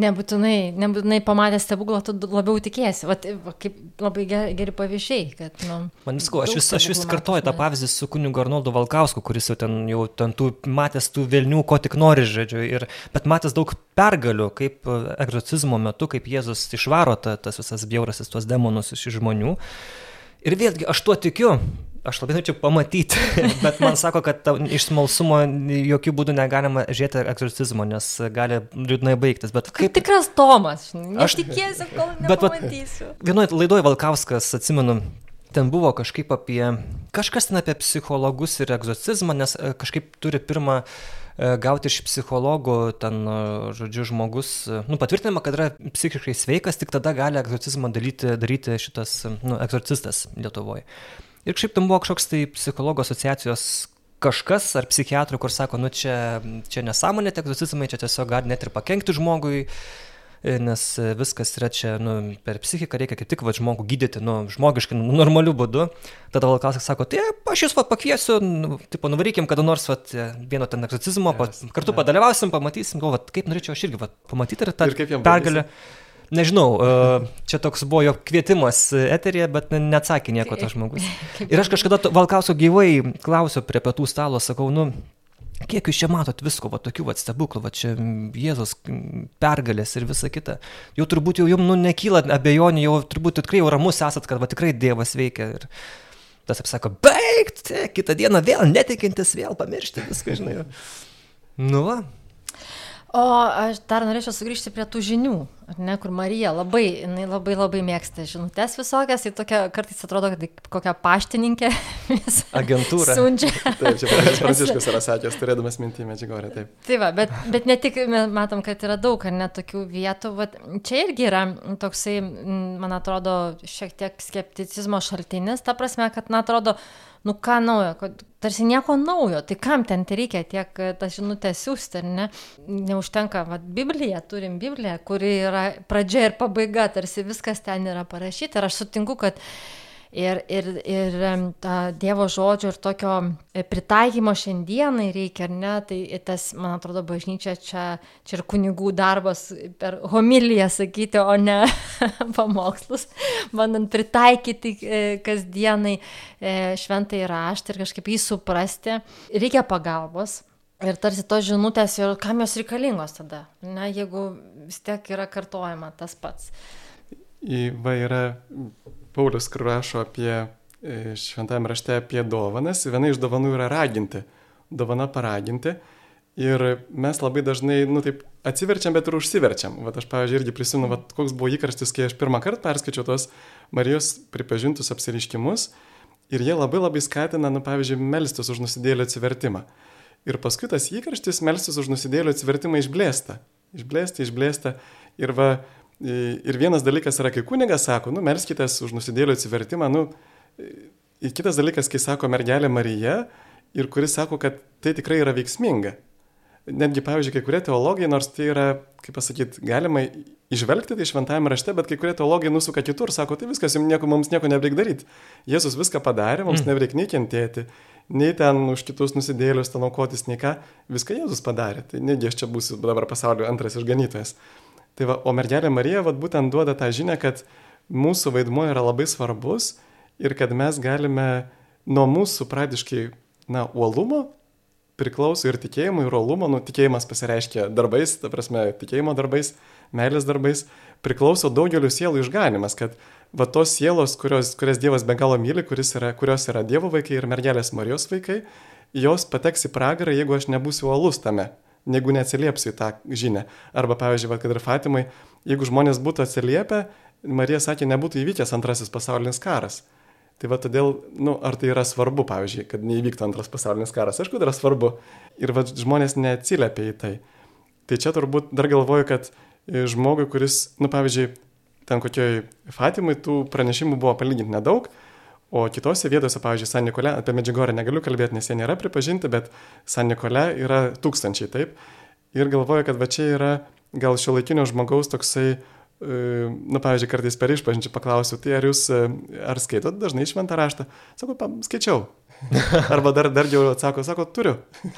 Nebūtinai, nebūtinai pamatęs stebuklą, tu labiau tikėsi. Vat, va, kaip labai geri, geri pavyzdžiai. Kad, nu, Man visko, aš vis, aš vis kartoju tą pavyzdį su kunigu Arnoldu Valkausku, kuris jau ten, jau ten tų, matęs tų vilnių, ko tik nori, žodžiu, ir, bet matęs daug pergalių, kaip e, egzorcizmo metu, kaip Jėzus išvaro ta, tas visas bjaurasis, tuos demonus iš žmonių. Ir vėlgi, aš tuo tikiu, aš labai norėčiau pamatyti, bet man sako, kad ta, iš smalsumo jokių būdų negalima žiūrėti egzorcizmo, nes gali liūdnai baigtis. Bet kaip, kaip tikras Tomas, aš tikėsiu, kol nepamatysiu. Vienoje laidoje Valkauskas, atsimenu, ten buvo kažkaip apie, kažkas ten apie psichologus ir egzorcizmą, nes e, kažkaip turi pirmą e, gauti iš psichologų, ten, e, žodžiu, žmogus, nu, patvirtinama, kad yra psichiškai sveikas, tik tada gali egzorcizmą daryti, daryti šitas, nu, egzorcistas Lietuvoje. Ir šiaip tam buvo kažkoks tai psichologų asociacijos kažkas ar psichiatrų, kur sako, nu čia, čia nesąmonė, tie egzorcizmai, čia tiesiog gali net ir pakengti žmogui, nes viskas yra čia, nu, per psichiką reikia kaip tik va žmogų gydyti, nu, žmogiškai, nu, normaliu būdu. Tada Valkauskas sako, tai aš jūs va pakviesiu, nu, tipo, nuvarykim kada nors va, vieno ten egzorcizmo, yes, kartu yeah. padalyvausim, pamatysim, galvo, kaip norėčiau aš irgi va, pamatyti ir tą pergalę. Baigėsi? Nežinau, e, čia toks buvo jo kvietimas eterėje, bet neatsakė nieko tas žmogus. Ir aš kažkada Valkausio gyvai klausiau prie pietų stalo, sakau, nu, kiek jūs čia matot visko, va tokių va stebuklų, va čia Jėzos pergalės ir visa kita. Jau turbūt jau jums nu, nekyla abejonių, jau turbūt tikrai jau ramus esat, kad va tikrai Dievas veikia. Ir tas apsako, baigt, kitą dieną vėl netikintis, vėl pamiršti viską, žinai. Nu, va. O aš dar norėčiau sugrįžti prie tų žinių ne, kur Marija labai, jinai labai labai mėgsta žinutės visokias, tai tokia kartais atrodo, kad tai kokia paštininkė. Agentūra. Siunčia. taip, čia Pranciškus yra sakęs, turėdamas mintį medžiagorę, taip. Tai va, bet, bet ne tik matom, kad yra daug, ar ne tokių vietų, va, čia irgi yra toksai, man atrodo, šiek tiek skepticizmo šaltinis, ta prasme, kad, na, atrodo, nu ką naujo, kad tarsi nieko naujo, tai kam ten reikia tiek tą žinutę siūsti, ar ne? Neužtenka, va, Biblija, turim Bibliją, kuri yra pradžia ir pabaiga, tarsi viskas ten yra parašyta. Ir aš sutinku, kad ir, ir, ir ta Dievo žodžio ir tokio e, pritaikymo šiandienai reikia, ar ne, tai tas, man atrodo, bažnyčia čia, čia ir kunigų darbas per homiliją sakyti, o ne pamokslus, bandant pritaikyti e, kasdienai e, šventai raštą ir kažkaip jį suprasti, reikia pagalbos. Ir tarsi tos žinutės, ir kam jos reikalingos tada, na, jeigu vis tiek yra kartojama tas pats. Va yra Paulius, kur rašo apie e, šventame rašte apie dovanas, viena iš dovanų yra raginti, dovana paraginti. Ir mes labai dažnai, nu taip, atsiverčiam, bet ir užsiverčiam. Vat aš, pavyzdžiui, irgi prisimenu, vat, koks buvo įkarštis, kai aš pirmą kartą perskaičiau tos Marijos pripažintus apsiriškimus. Ir jie labai labai skatina, nu, pavyzdžiui, melstis už nusidėlį atsivertimą. Ir paskui tas įkarštis melstis už nusidėlio atsivertimą išblėsta. Išblėsta, išblėsta. Ir, va, ir vienas dalykas yra, kai kunigas sako, nu, melskitės už nusidėlio atsivertimą, nu, Ir kitas dalykas, kai sako mergelė Marija ir kuris sako, kad tai tikrai yra veiksminga. Netgi, pavyzdžiui, kai kurie teologai, nors tai yra, kaip pasakyti, galima išvelgti tai šventajame rašte, bet kai kurie teologai nusuka kitur, sako, tai viskas, nieko, mums nieko nebereik daryti. Jėzus viską padarė, mums mm. nebereik nei kentėti, nei ten už kitus nusidėlius, ten aukotis, nei ką, viską Jėzus padarė. Tai negi aš čia būsiu dabar pasaulio antras išganytojas. Tai va, o mergelė Marija vat, būtent duoda tą žinę, kad mūsų vaidmuo yra labai svarbus ir kad mes galime nuo mūsų pradiškai, na, uolumo priklauso ir tikėjimo, ir uolumo, nu, tikėjimas pasireiškia darbais, ta prasme, tikėjimo darbais, meilės darbais, priklauso daugeliu sielų išganimas, kad va tos sielos, kurios, kurias Dievas be galo myli, yra, kurios yra Dievo vaikai ir mergelės Marijos vaikai, jos pateks į pragarą, jeigu aš nebūsiu uolus tame jeigu neatsiliepsiu į tą žinę. Arba, pavyzdžiui, va, kad ir Fatimai, jeigu žmonės būtų atsiliepę, Marija sakė, nebūtų įvykęs antrasis pasaulinis karas. Tai va todėl, nu, ar tai yra svarbu, pavyzdžiui, kad neįvyktų antras pasaulinis karas, aišku, tai yra svarbu. Ir va, žmonės neatsiliepia į tai. Tai čia turbūt dar galvoju, kad e, žmogui, kuris, nu, pavyzdžiui, ten kokioj Fatimai tų pranešimų buvo palyginti nedaug, O kitose vietose, pavyzdžiui, San Nikole, apie Medžiugorę negaliu kalbėti, nes jie nėra pripažinti, bet San Nikole yra tūkstančiai, taip. Ir galvoju, kad va čia yra gal šio laikinio žmogaus toksai, e, nu, pavyzdžiui, kartais per išpažinčią paklausiu, tai ar jūs, e, ar skaitot dažnai šventą raštą? Sako, skaičiau. Arba dar, dar jau atsako, sako, turiu.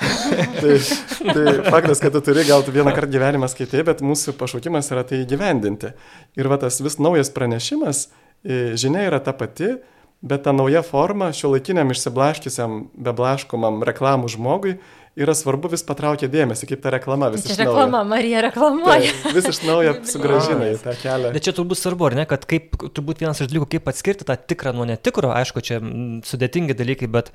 tai, tai faktas, kad tu turi, gal tu vieną kartą gyvenimą skaitai, bet mūsų pašaukimas yra tai įgyvendinti. Ir va tas vis naujas pranešimas, e, žinia yra ta pati, bet ta nauja forma šio laikiniam išsiblaškysiam, beblaškomam reklamų žmogui yra svarbu vis patraukia dėmesį, kaip ta reklama vis iš naujo. Reklama, Marija reklamuoja. Tai, vis iš naujo sugražina į tą kelią. Bet čia turbūt svarbu, ar ne, kad kaip, turbūt vienas iš dalykų, kaip atskirti tą tikrą nuo netikro, aišku, čia sudėtingi dalykai, bet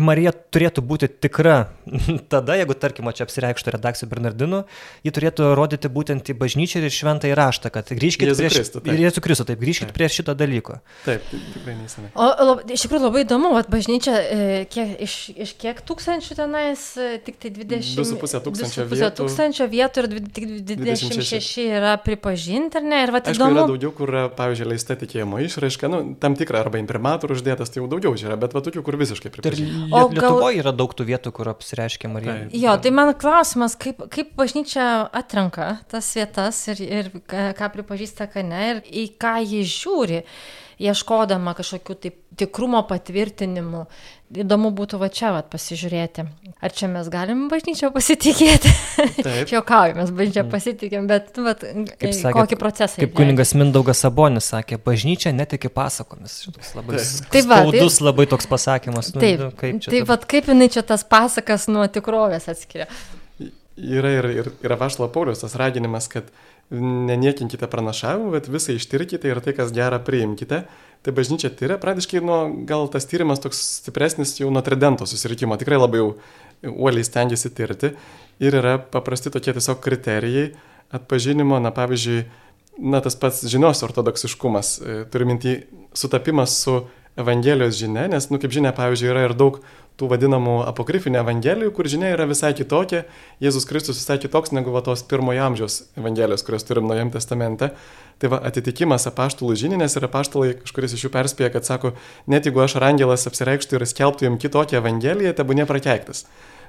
Marija turėtų būti tikra tada, jeigu, tarkim, čia apsireikštų redakcijų Bernardinų, ji turėtų rodyti būtent į bažnyčią ir šventą įraštą, kad grįžkite prie šito. Ir Jėzų Kristų, taip, grįžkite prie šito dalyko. Taip, tikrai neįsame. O lab, iš tikrųjų labai įdomu, kad bažnyčia, e, kiek, iš, iš kiek tūkstančių tenais tik tai 20. 2,5 tūkstančio vietų. tūkstančio vietų ir tik 26, 26 yra pripažinti, ar ne? Ir va, Aišku, įdomu. Yra daugiau, kur, pavyzdžiui, leista tikėjimo išraiška, nu, tam tikra arba imprimatorių uždėtas, tai jau daugiau yra, bet va tokių, kur visiškai pripažinti. O gal... Lietuvoje yra daug tų vietų, kur apsireiškia Marija. Tai, jo, tai man klausimas, kaip, kaip bažnyčia atrenka tas vietas ir, ir ką pripažįsta, ką ne, ir į ką jį žiūri ieškodama kažkokių tai tikrumo patvirtinimų. Įdomu būtų va čia vat, pasižiūrėti, ar čia mes galim bažnyčią pasitikėti. Juokauju, mes bažnyčią mm. pasitikėm, bet nu, vat, kaip sakė, kokį procesą. Kaip kuningas Mindaugas Sabonis sakė, bažnyčia netiki pasakomis. Šitas labai taip, va, skaudus taip, labai toks pasakymas. Nu, taip, nu, kaip čia. Taip, vat, kaip jinai čia tas pasakas nuo tikrovės atskiria. Yra ir, ir, ir Vašlo Paulius tas raginimas, kad neniekinkite pranašavimų, bet visą ištirkite ir tai, kas gera, priimkite. Tai bažnyčia tyria, pradėškai, nu, gal tas tyrimas toks stipresnis jau nuo tridento susirikimo, tikrai labai jau uoliai stengiasi tirti. Ir yra paprasti tokie tiesiog kriterijai atpažinimo, na pavyzdžiui, na tas pats žinios ortodoksiškumas, e, turiu mintį sutapimas su Evangelijos žinia, nes, nu, kaip žinia, pavyzdžiui, yra ir daug tų vadinamų apokrifinių evangelijų, kur žinia yra visai kitokia, Jėzus Kristus visai kitoks negu va, tos pirmojo amžiaus evangelijos, kurias turim Naujam testamente. Tai va, atitikimas apaštalų žininės ir apaštalai kažkuris iš jų perspėja, kad sako, net jeigu aš ar angelas apsireikštų ir skelbtų jums kitokią evangeliją, te būnė prakeiktas.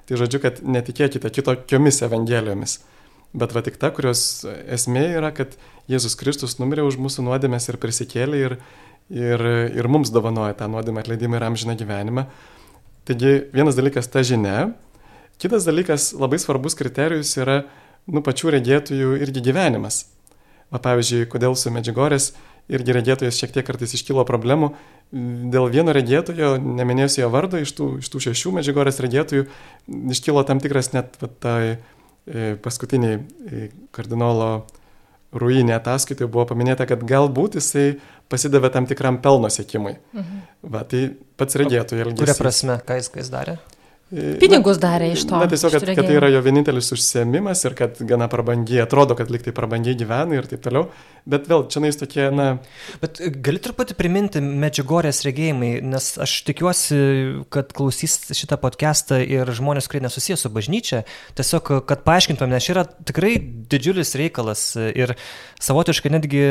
Tai žodžiu, kad netikėkite kitokiomis evangelijomis. Bet va tik ta, kurios esmė yra, kad Jėzus Kristus numirė už mūsų nuodėmės ir prisikėlė ir, ir, ir mums dovanoja tą nuodėmę atleidimą ir amžiną gyvenimą. Taigi vienas dalykas ta žinia, kitas dalykas labai svarbus kriterijus yra nu, pačių regėtojų irgi gyvenimas. Va, pavyzdžiui, kodėl su Medžiugorės irgi regėtojas šiek tiek kartais iškilo problemų. Dėl vieno regėtojo, neminėsiu jo vardo, iš tų, iš tų šešių Medžiugorės regėtojų iškilo tam tikras net va, tai e, paskutiniai e, kardinolo ruinė ataskaitoje buvo paminėta, kad galbūt jisai pasidavė tam tikram pelno siekimui. Mhm. Va, tai pats regėtojų elgesys. Kuria prasme, ką jis, ką jis darė? Pinigus darė iš to. Na, tiesiog, kad, kad tai yra jo vienintelis užsiemimas ir kad gana prabangiai, atrodo, kad liktai prabangiai gyvena ir taip toliau. Bet vėl, čia nais tokie, na. Bet gali truputį priminti medžiagorės regėjimai, nes aš tikiuosi, kad klausys šitą podcastą ir žmonės, kurie nesusijęs su bažnyčia, tiesiog, kad paaiškintum, nes čia yra tikrai didžiulis reikalas ir savotiškai netgi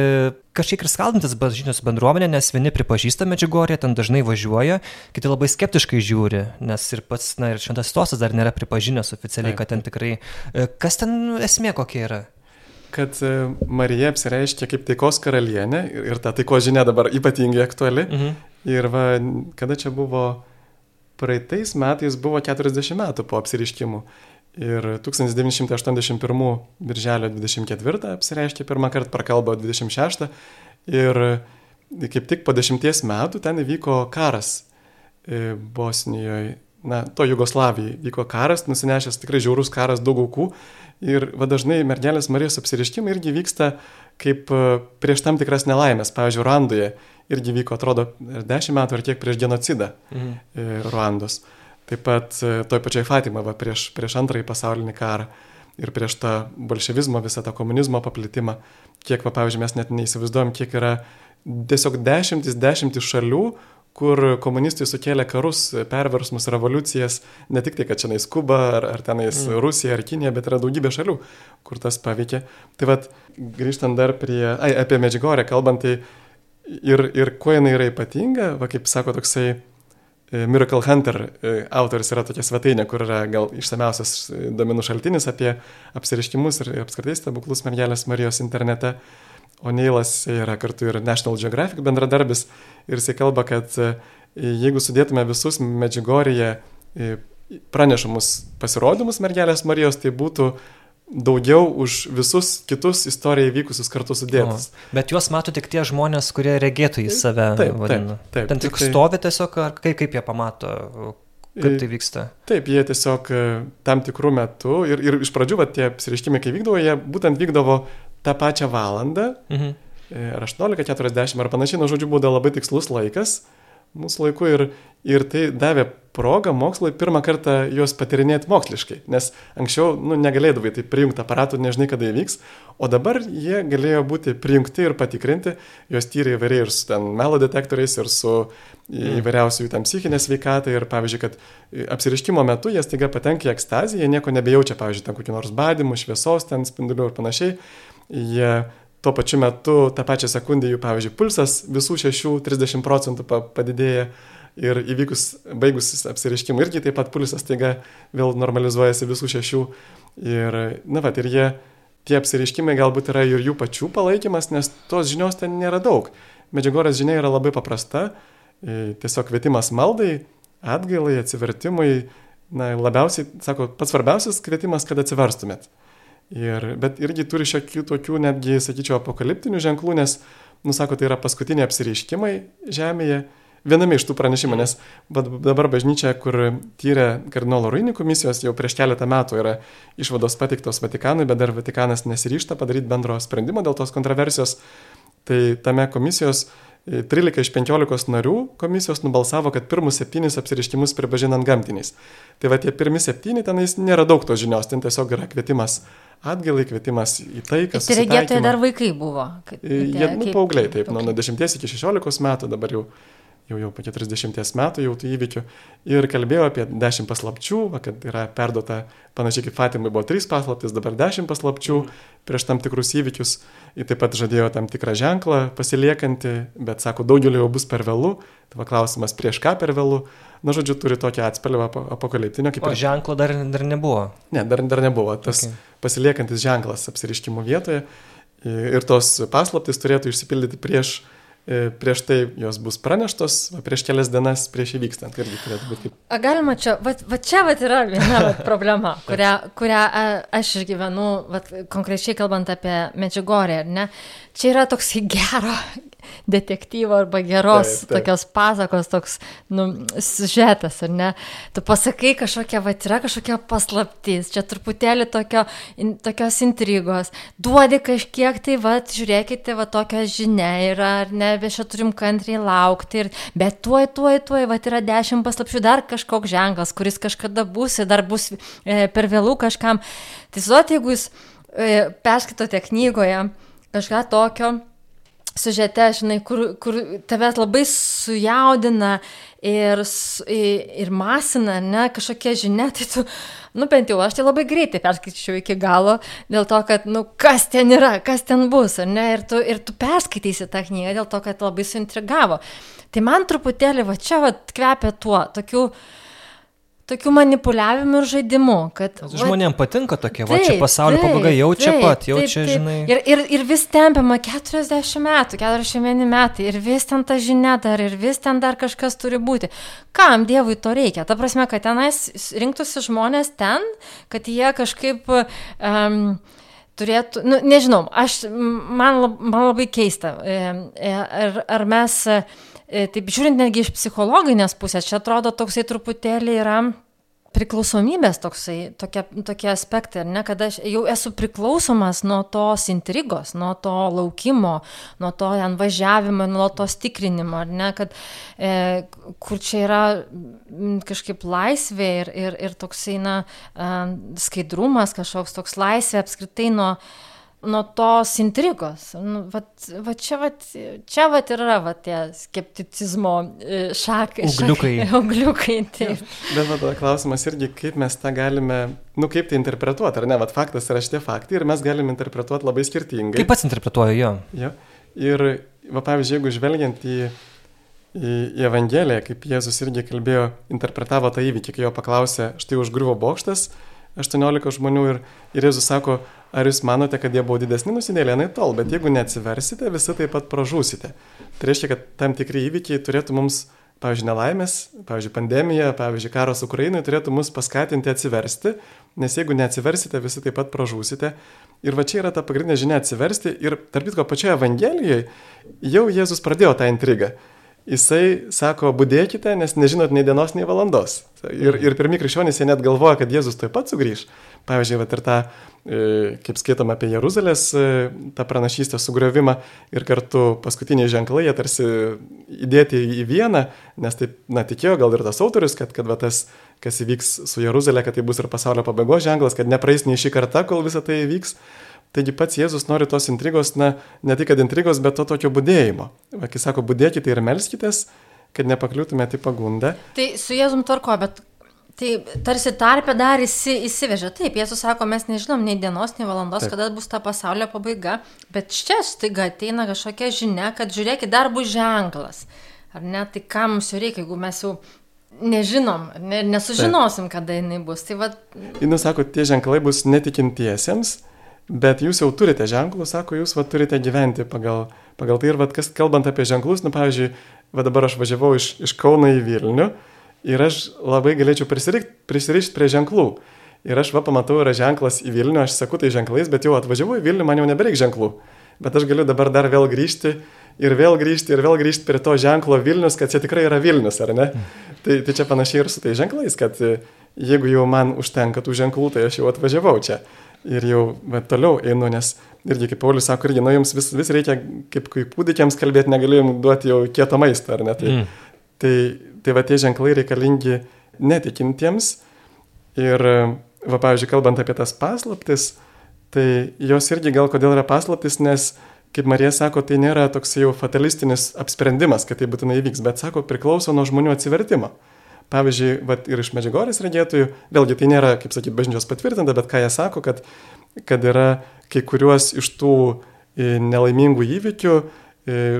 kažkiek ir skaldantis bažnyčios bendruomenė, nes vieni pripažįsta Medžiugorė, ten dažnai važiuoja, kiti labai skeptiškai žiūri, nes ir pats, na ir šventas Tosas dar nėra pripažinęs oficialiai, kad ten tikrai, e, kas ten esmė kokia yra? Kad e, Marija apsireiškia kaip taikos karalienė ir ta taikos žinia dabar ypatingai aktuali. Mhm. Ir va, kada čia buvo, praeitais metais buvo 40 metų po apsiriškimų. Ir 1981 birželio 24 apsireiškė pirmą kartą, prakalbo 26 ir kaip tik po dešimties metų ten įvyko karas e, Bosnijoje, na, to Jugoslavijai vyko karas, nusinešęs tikrai žiaurus karas, daug aukų ir va dažnai mergelės Marijos apsiriškimai irgi vyksta kaip e, prieš tam tikras nelaimės, pavyzdžiui, Ruandoje irgi vyko, atrodo, 10 metų ar kiek prieš genocidą mhm. E, Ruandos. Taip pat e, toj pačiai Fatima, va, prieš, prieš antrąjį pasaulinį karą ir prieš tą bolševizmo, visą tą komunizmo paplitimą, kiek, va, pavyzdžiui, mes net neįsivaizduojam, kiek yra tiesiog dešimtis, dešimtis šalių, kur komunistai sukėlė karus, perversmus, revoliucijas, ne tik tai, kad čia nais Kuba, ar, ar tenais mm. Rusija, ar Kinija, bet yra daugybė šalių, kur tas paveikė. Tai vad, grįžtant dar prie, ai, apie Medžiugorę kalbant, tai ir, ir kuo jinai yra ypatinga, va kaip sako toksai Miracle Hunter e, autoris yra tokia svetainė, kur yra gal išsamiausias e, domenų šaltinis apie apsiriškimus ir apskritai stebuklus mergelės Marijos internete. O Neilas yra kartu ir National Geographic bendradarbis ir jisai kalba, kad jeigu sudėtume visus Medžiugorėje pranešamus pasirodymus mergelės Marijos, tai būtų daugiau už visus kitus istorijoje įvykusius kartu sudėtus. O, bet juos mato tik tie žmonės, kurie regėtų į save. Taip, vadina. taip, taip. Ten tik tai... stovi tiesiog, ar kaip, kaip jie pamato, kaip tai vyksta? Taip, jie tiesiog e, tam tikrų metų ir, ir iš pradžių va, tie apsireiškimai, kai vykdavo, jie būtent vykdavo tą pačią valandą, mhm. E, ar 18.40 ar panašiai, nu žodžiu, būdavo labai tikslus laikas mūsų laiku ir, ir tai davė progą mokslui pirmą kartą juos patirinėti moksliškai, nes anksčiau nu, negalėdavai tai prijungti aparatų, nežinai, kada įvyks, o dabar jie galėjo būti prijungti ir patikrinti, juos tyrė įvairiai ir su ten melo detektoriais, ir su mm. įvairiausių jų tam psichinė sveikata, ir pavyzdžiui, kad apsiriškimo metu jie staiga patenka į ekstaziją, jie nieko nebejaučia, pavyzdžiui, ten kokių nors badimų, šviesos, ten spindulių ir panašiai, jie tuo pačiu metu tą pačią sekundę jų, pavyzdžiui, pulsas visų šešių 30 procentų padidėja ir įvykus baigusis apsireiškimui irgi taip pat pulsas taiga vėl normalizuojasi visų šešių. Ir, na, va, ir jie, tie apsireiškimai galbūt yra ir jų pačių palaikymas, nes tos žinios ten nėra daug. Medžiagorės žinia yra labai paprasta, e, tiesiog kvietimas maldai, atgailai, atsivertimui. Na, labiausiai, sako, pats svarbiausias kvietimas, kad atsiverstumėt. Ir, bet irgi turi šiokių tokių, netgi, sakyčiau, apokaliptinių ženklų, nes, nusako, tai yra paskutiniai apsireiškimai Žemėje. Viename iš tų pranešimų, nes dabar bažnyčia, kur tyrė kardinolo Ruinį komisijos, jau prieš keletą metų yra išvados pateiktos Vatikanui, bet dar Vatikanas nesiryšta padaryti bendro sprendimo dėl tos kontroversijos. Tai tame komisijos 13 iš 15 narių komisijos nubalsavo, kad pirmus septynis apsiriškimus pripažinant gamtiniais. Tai va tie pirmi septyni tenais nėra daug tos žinios, ten tiesiog yra kvietimas atgalai, kvietimas į tai, kas... Ir regėtoje dar vaikai buvo. Kad, Jie, nu, paaugliai, taip, nuo, nuo 10 iki 16 metų, dabar jau jau, jau po 40 metų jau tų įvykių. Ir kalbėjau apie 10 paslapčių, kad yra perduota panašiai kaip Fatimai buvo 3 paslaptis, dabar 10 paslapčių mm. prieš tam tikrus įvykius. Ir taip pat žadėjo tam tikrą ženklą pasiliekantį, bet sako, daugeliu jau bus per vėlų. Tai va klausimas, prieš ką per vėlų. Na, žodžiu, turi tokią atspalvę apokaliptinio. Kaip o ir... ženklo dar, dar nebuvo? Ne, dar, dar nebuvo. Tas okay. pasiliekantis ženklas apsiriškimo vietoje. Ir tos paslaptis turėtų išsipildyti prieš prieš tai jos bus praneštos, prieš kelias dienas prieš įvykstant irgi turėtų būti kaip. A galima čia, va, va čia va yra viena va, problema, kurią, kurią a, aš išgyvenu, va, konkrečiai kalbant apie Medžiugorę, ne? Čia yra toks gero, detektyvo arba geros taip, taip. tokios pasakos, toks, nu, sužetas, ar ne? Tu pasakai kažkokia, va, yra kažkokia paslaptis, čia truputėlį tokio, in, tokios intrigos, duodi kažkiek tai, va, žiūrėkite, va, tokia žinia yra, ar ne, bet čia turim kantriai laukti, ir, bet tuoj, tuoj, tuoj, va, yra dešimt paslapčių, dar kažkoks ženklas, kuris kažkada bus, dar bus e, per vėlų kažkam. Tai suot, jeigu jūs e, perskaitote knygoje kažką tokio, sužete, žinai, kur, kur tavęs labai sujaudina ir, ir masina, ne, kažkokia žinia, tai tu, nu bent jau aš tai labai greitai perskaičiau iki galo, dėl to, kad, nu, kas ten yra, kas ten bus, ne, ir tu, ir tu perskaitysi tą knygą dėl to, kad labai suintrigavo. Tai man truputėlį va čia va kvepia tuo, tokiu, uh, tokių manipuliavimų ir žaidimų. Kad, Žmonėms patinka tokie, taip, va čia pasaulio pabaiga, jau čia taip, pat, jau taip, čia, taip. žinai. Ir, ir, ir vis tempiama 40 metų, 41 metai, ir vis ten ta žinia dar, ir vis ten dar kažkas turi būti. Kam Dievui to reikia? Ta prasme, kad tenais rinktųsi žmonės ten, kad jie kažkaip... Um, turėtų, nu, nežinau, aš, man, man labai keista, ar, ar mes E, taip žiūrint netgi iš psichologinės pusės, čia atrodo toksai truputėlį yra priklausomybės toksai, tokie, tokie aspektai, ne, kad aš jau esu priklausomas nuo tos intrigos, nuo to laukimo, nuo to ten važiavimo, nuo tos tikrinimo, ne, kad e, kur čia yra kažkaip laisvė ir, ir, ir toksai, na, skaidrumas, kažkoks toks laisvė apskritai nuo nuo tos intrigos. Nu, vat, vat čia, vat, čia vat yra vat, tie skepticizmo e, šakai. Ugliukai. Šakai, ugliukai taip. Bet va, tada klausimas irgi, kaip mes tą galime, nu kaip tai interpretuoti, ar ne, vat faktas yra šitie faktai ir mes galime interpretuoti labai skirtingai. Kaip pats interpretuoju jo. jo. Ir, va, pavyzdžiui, jeigu žvelgiant į, į, į Evangeliją, kaip Jėzus irgi kalbėjo, interpretavo tą įvykį, kai jo paklausė, štai užgriuvo bokštas, 18 žmonių ir, ir Jėzus sako, ar jūs manote, kad jie buvo didesni nusidėlė, na tol, bet jeigu neatsiversite, visi taip pat pražūsite. Tai reiškia, kad tam tikri įvykiai turėtų mums, pavyzdžiui, nelaimės, pavyzdžiui, pandemija, pavyzdžiui, karas Ukrainai turėtų mus paskatinti atsiversti, nes jeigu neatsiversite, visi taip pat pražūsite. Ir va čia yra ta pagrindinė žinia atsiversti ir tarp kitko pačioje Evangelijoje jau Jėzus pradėjo tą intrigą jisai sako, būdėkite, nes nežinot nei dienos, nei valandos. Ir, ir pirmie krikščionys jie net galvoja, kad Jėzus taip pat sugrįž. Pavyzdžiui, va, ir tą, e, kaip skaitom apie Jeruzalės, e, tą pranašystę sugriovimą ir kartu paskutiniai ženklai, jie tarsi įdėti į vieną, nes taip, na, tikėjo gal ir tas autorius, kad, kad va, tas, kas įvyks su Jeruzalė, kad tai bus ir pasaulio pabaigos ženklas, kad nepraeis nei šį kartą, kol visa tai įvyks. Taigi pats Jėzus nori tos intrigos, na, ne tik kad intrigos, bet to tokio būdėjimo. Kai sako, būdėkite ir melskitės, kad nepakliūtumėte į pagundą. Tai su Jėzum tvarko, bet tai tarsi tarpę dar įsi, įsivežė. Taip, Jėzus sako, mes nežinom nei dienos, nei valandos, Taip. kada bus ta pasaulio pabaiga, bet čia staiga ateina kažkokia žinia, kad žiūrėkit, dar bus ženklas. Ar ne, tai ką mums jau reikia, jeigu mes jau nežinom, ne, nesužinosim, Taip. kada jinai bus. Tai va... Jis sako, tie ženklai bus netikintiesiems bet jūs jau turite ženklus, sako, jūs va, turite gyventi pagal, pagal tai ir va, kas kalbant apie ženklus, nu pavyzdžiui, va dabar aš važiavau iš, iš Kauno į Vilnių ir aš labai galėčiau prisirišti prie ženklų. Ir aš va pamatau, yra ženklas į Vilnių, aš sakau tai ženklais, bet jau atvažiavau į Vilnių, man jau nebereik ženklų. Bet aš galiu dabar dar vėl grįžti ir vėl grįžti ir vėl grįžti prie to ženklo Vilnius, kad čia tikrai yra Vilnius, ar ne? Mm. Tai, tai čia panašiai ir su tai ženklais, kad jeigu jau man užtenka tų ženklų, tai aš jau atvažiavau čia ir jau va, toliau einu, nes irgi kaip Paulius sako, irgi, nu jums vis, vis reikia kaip, kaip kūdikiams kalbėti, negalėjom duoti jau kietą maistą, ar ne? Tai, mm. tai, tai va tie ženklai reikalingi netikintiems ir, va pavyzdžiui, kalbant apie tas paslaptis, tai jos irgi gal kodėl yra paslaptis, nes kaip Marija sako, tai nėra toks jau fatalistinis apsprendimas, kad tai būtinai įvyks, bet sako, priklauso nuo žmonių atsivertimo. Pavyzdžiui, vat, ir iš medžiagorės regėtojų, vėlgi tai nėra, kaip sakyti, bažnyčios patvirtinta, bet ką jie sako, kad, kad yra kai kuriuos iš tų e, nelaimingų įvykių e,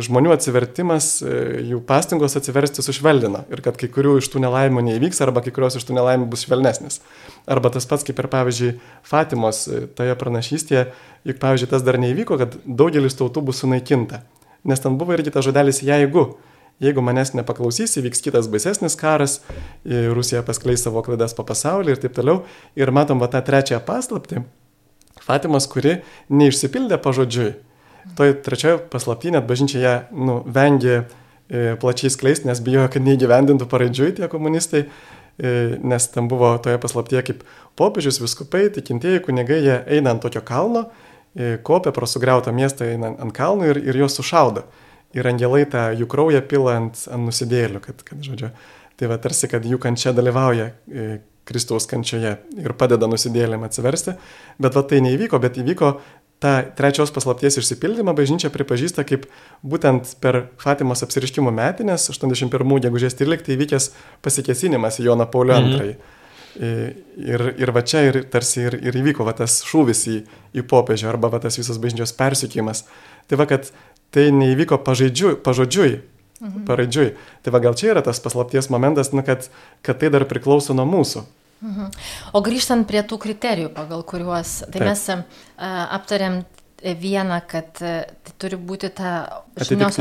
žmonių atsivertimas, e, jų pastangos atsiversti sušvelnina ir kad kai kurių iš tų nelaimų neįvyks arba kai kurios iš tų nelaimų bus švelnesnis. Arba tas pats kaip ir pavyzdžiui Fatimos toje pranašystėje, juk pavyzdžiui tas dar neįvyko, kad daugelis tautų bus sunaikinta. Nes ten buvo irgi tas žodelis jeigu jeigu manęs nepaklausys, įvyks kitas baisesnis karas, Rusija paskleis savo klaidas po pasaulį ir taip toliau. Ir matom va tą trečiąją paslapti, Fatimas, kuri neišsipildė pažodžiui. Toj trečioje paslapti net bažnyčia ją nu, vengė plačiai skleisti, nes bijojo, kad neįgyvendintų paraidžiui tie komunistai, nes tam buvo toje paslaptyje kaip popiežius, viskupai, tikintieji kunigai, jie eina ant tokio kalno, kopia pro sugriautą miestą, eina ant kalno ir, ir juos sušaudo ir angelai tą jų kraują pila ant, ant nusidėlių, kad, kad, žodžiu, tai va tarsi, kad jų kančia dalyvauja e, Kristaus kančioje ir padeda nusidėlėm atsiversti, bet va tai neįvyko, bet įvyko tą trečios paslapties išsipildymą bažnyčia pripažįsta kaip būtent per Fatimos apsiriškimo metinės 81 gegužės 13 įvykęs pasikesinimas į Joną Paulio II. Mhm. Ir, ir va čia ir tarsi ir, ir įvyko va tas šūvis į, į popiežių arba va tas visas bažnyčios persikimas. Tai va, kad tai neįvyko pažaidžiui, pažodžiui, mhm. paraidžiui. Tai va gal čia yra tas paslapties momentas, na, kad, kad tai dar priklauso nuo mūsų. Mhm. O grįžtant prie tų kriterijų, pagal kuriuos, tai Taip. mes uh, aptarėm vieną, kad tai turi būti ta žinios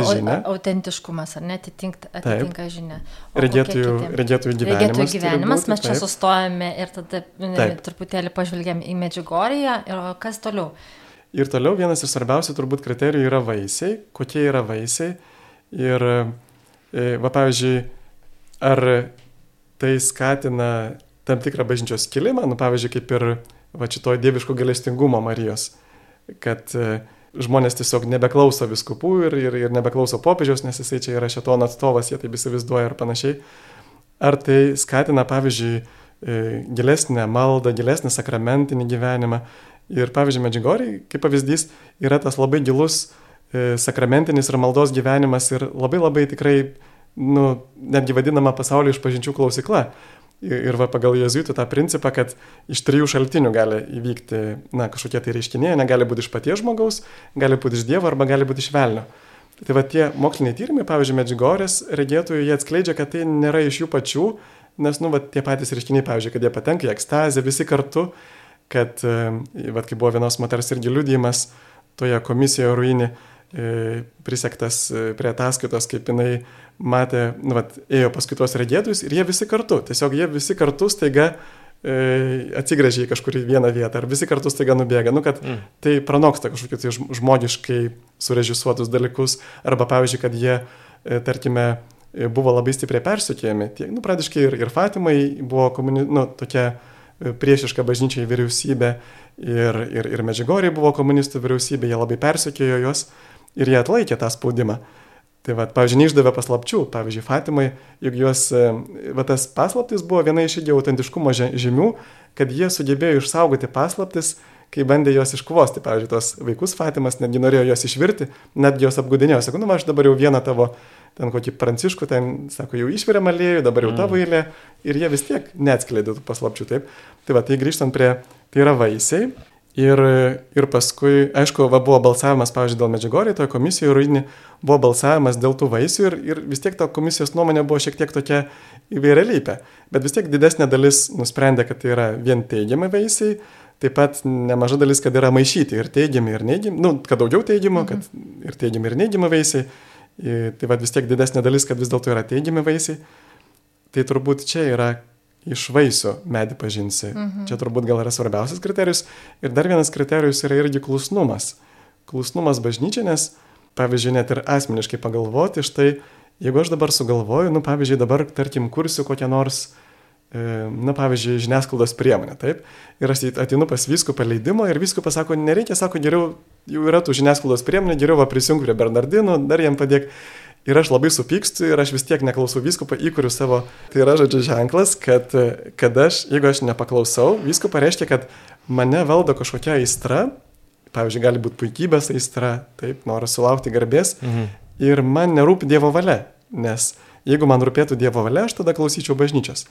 autentiškumas, ar netitinkta atitinka žinia. Regėtojų, regėtojų gyvenimas. Regėtojų gyvenimas, būti, mes čia taip. sustojame ir tada taip. truputėlį pažvelgiam į Medžiugoriją ir kas toliau. Ir toliau vienas iš svarbiausių turbūt kriterijų yra vaisiai, kokie yra vaisiai. Ir, e, va pavyzdžiui, ar tai skatina tam tikrą bažnyčios kilimą, nu pavyzdžiui, kaip ir va šito dieviško galestingumo Marijos kad e, žmonės tiesiog nebeklauso viskupų ir, ir, ir nebeklauso popiežiaus, nes jisai čia yra šetono atstovas, jie taip įsivaizduoja ir panašiai. Ar tai skatina, pavyzdžiui, e, gilesnę maldą, gilesnį sakramentinį gyvenimą. Ir, pavyzdžiui, Medžigoriai, kaip pavyzdys, yra tas labai gilus e, sakramentinis ir maldos gyvenimas ir labai labai tikrai, nu, netgi vadinama pasaulio išpažinčių klausykla. Ir va pagal jezuitų tą principą, kad iš trijų šaltinių gali įvykti, na, kažkokie tai reiškiniai, negali būti iš paties žmogaus, gali būti iš Dievo arba gali būti iš velnio. Tai va tie moksliniai tyrimai, pavyzdžiui, Medžigorės regėtojų, jie atskleidžia, kad tai nėra iš jų pačių, nes, nu, va tie patys reiškiniai, pavyzdžiui, kad jie patenka į ekstazę visi kartu, kad, e, va, kai buvo vienos moters irgi liudijimas toje komisijoje ruinį, e, prisektas e, prie ataskaitos, kaip jinai matė, nu, vat, ėjo paskui tuos regėtojus ir jie visi kartu, tiesiog jie visi kartu staiga e, atsigręžia į kažkurį vieną vietą, ar visi kartu staiga nubėga, nu, kad mm. tai pranoksta kažkokius tai žmogiškai surežisuotus dalykus, arba pavyzdžiui, kad jie, e, tarkime, buvo labai stipriai persikėjami, tiek, nu, pradiškai ir, ir Fatimai buvo komuni, nu, tokia priešiška bažnyčiai vyriausybė ir, ir, ir Medžigoriai buvo komunistų vyriausybė, jie labai persikėjo juos ir jie atlaikė tą spaudimą. Tai va, pavyzdžiui, neišdavė paslapčių, pavyzdžiui, Fatimai, juk juos, e, va tas paslaptis buvo viena iš įdėjų autentiškumo žymių, kad jie sugebėjo išsaugoti paslaptis, kai bandė juos iškvosti, pavyzdžiui, tos vaikus Fatimas netgi norėjo juos išvirti, netgi juos apgudinėjo, sako, nu, aš dabar jau vieną tavo, ten kokį pranciškų, ten, sako, jau išvirė malėjų, dabar jau tavo mm. eilė, ir jie vis tiek neatskleidė tų paslapčių, taip. Tai va, tai grįžtant prie, tai yra vaisiai, Ir, ir paskui, aišku, va, buvo balsavimas, pavyzdžiui, dėl medžiagoriai, toje komisijoje ruinį buvo balsavimas dėl tų vaisių ir, ir vis tiek ta komisijos nuomonė buvo šiek tiek tokia įvairialypė. Bet vis tiek didesnė dalis nusprendė, kad tai yra vien teigiami vaisiai, taip pat nemaža dalis, kad yra maišyti ir teigiami, ir neigiami, nu, kad daugiau teigiamų, mhm. kad ir teigiami, ir neigiami vaisiai. Ir, tai va vis tiek didesnė dalis, kad vis dėlto yra teigiami vaisiai. Tai turbūt čia yra iš vaisių medį pažinsi. Mhm. Čia turbūt gal yra svarbiausias kriterijus. Ir dar vienas kriterijus yra irgi klusnumas. Klusnumas bažnyčia, nes, pavyzdžiui, net ir asmeniškai pagalvoti, štai, jeigu aš dabar sugalvoju, nu, pavyzdžiui, dabar, tarkim, kursiu kokią nors, e, na, pavyzdžiui, žiniasklaidos priemonę, taip, ir aš atinu pas viskų paleidimo ir viskų pasako, nereikia, sako, geriau, jau yra tų žiniasklaidos priemonė, geriau va prisijungti prie Bernardinų, dar jam padėk. Ir aš labai supykstu ir aš vis tiek neklausau viskupą, įkuriu savo. Tai yra žodžiu ženklas, kad, kad aš, jeigu aš nepaklausau, viskupą reiškia, kad mane valdo kažkokia aistra, pavyzdžiui, gali būti puikybės aistra, taip, noras sulaukti garbės. Mhm. Ir man nerūpi Dievo valia, nes jeigu man rūpėtų Dievo valia, aš tada klausyčiau bažnyčios.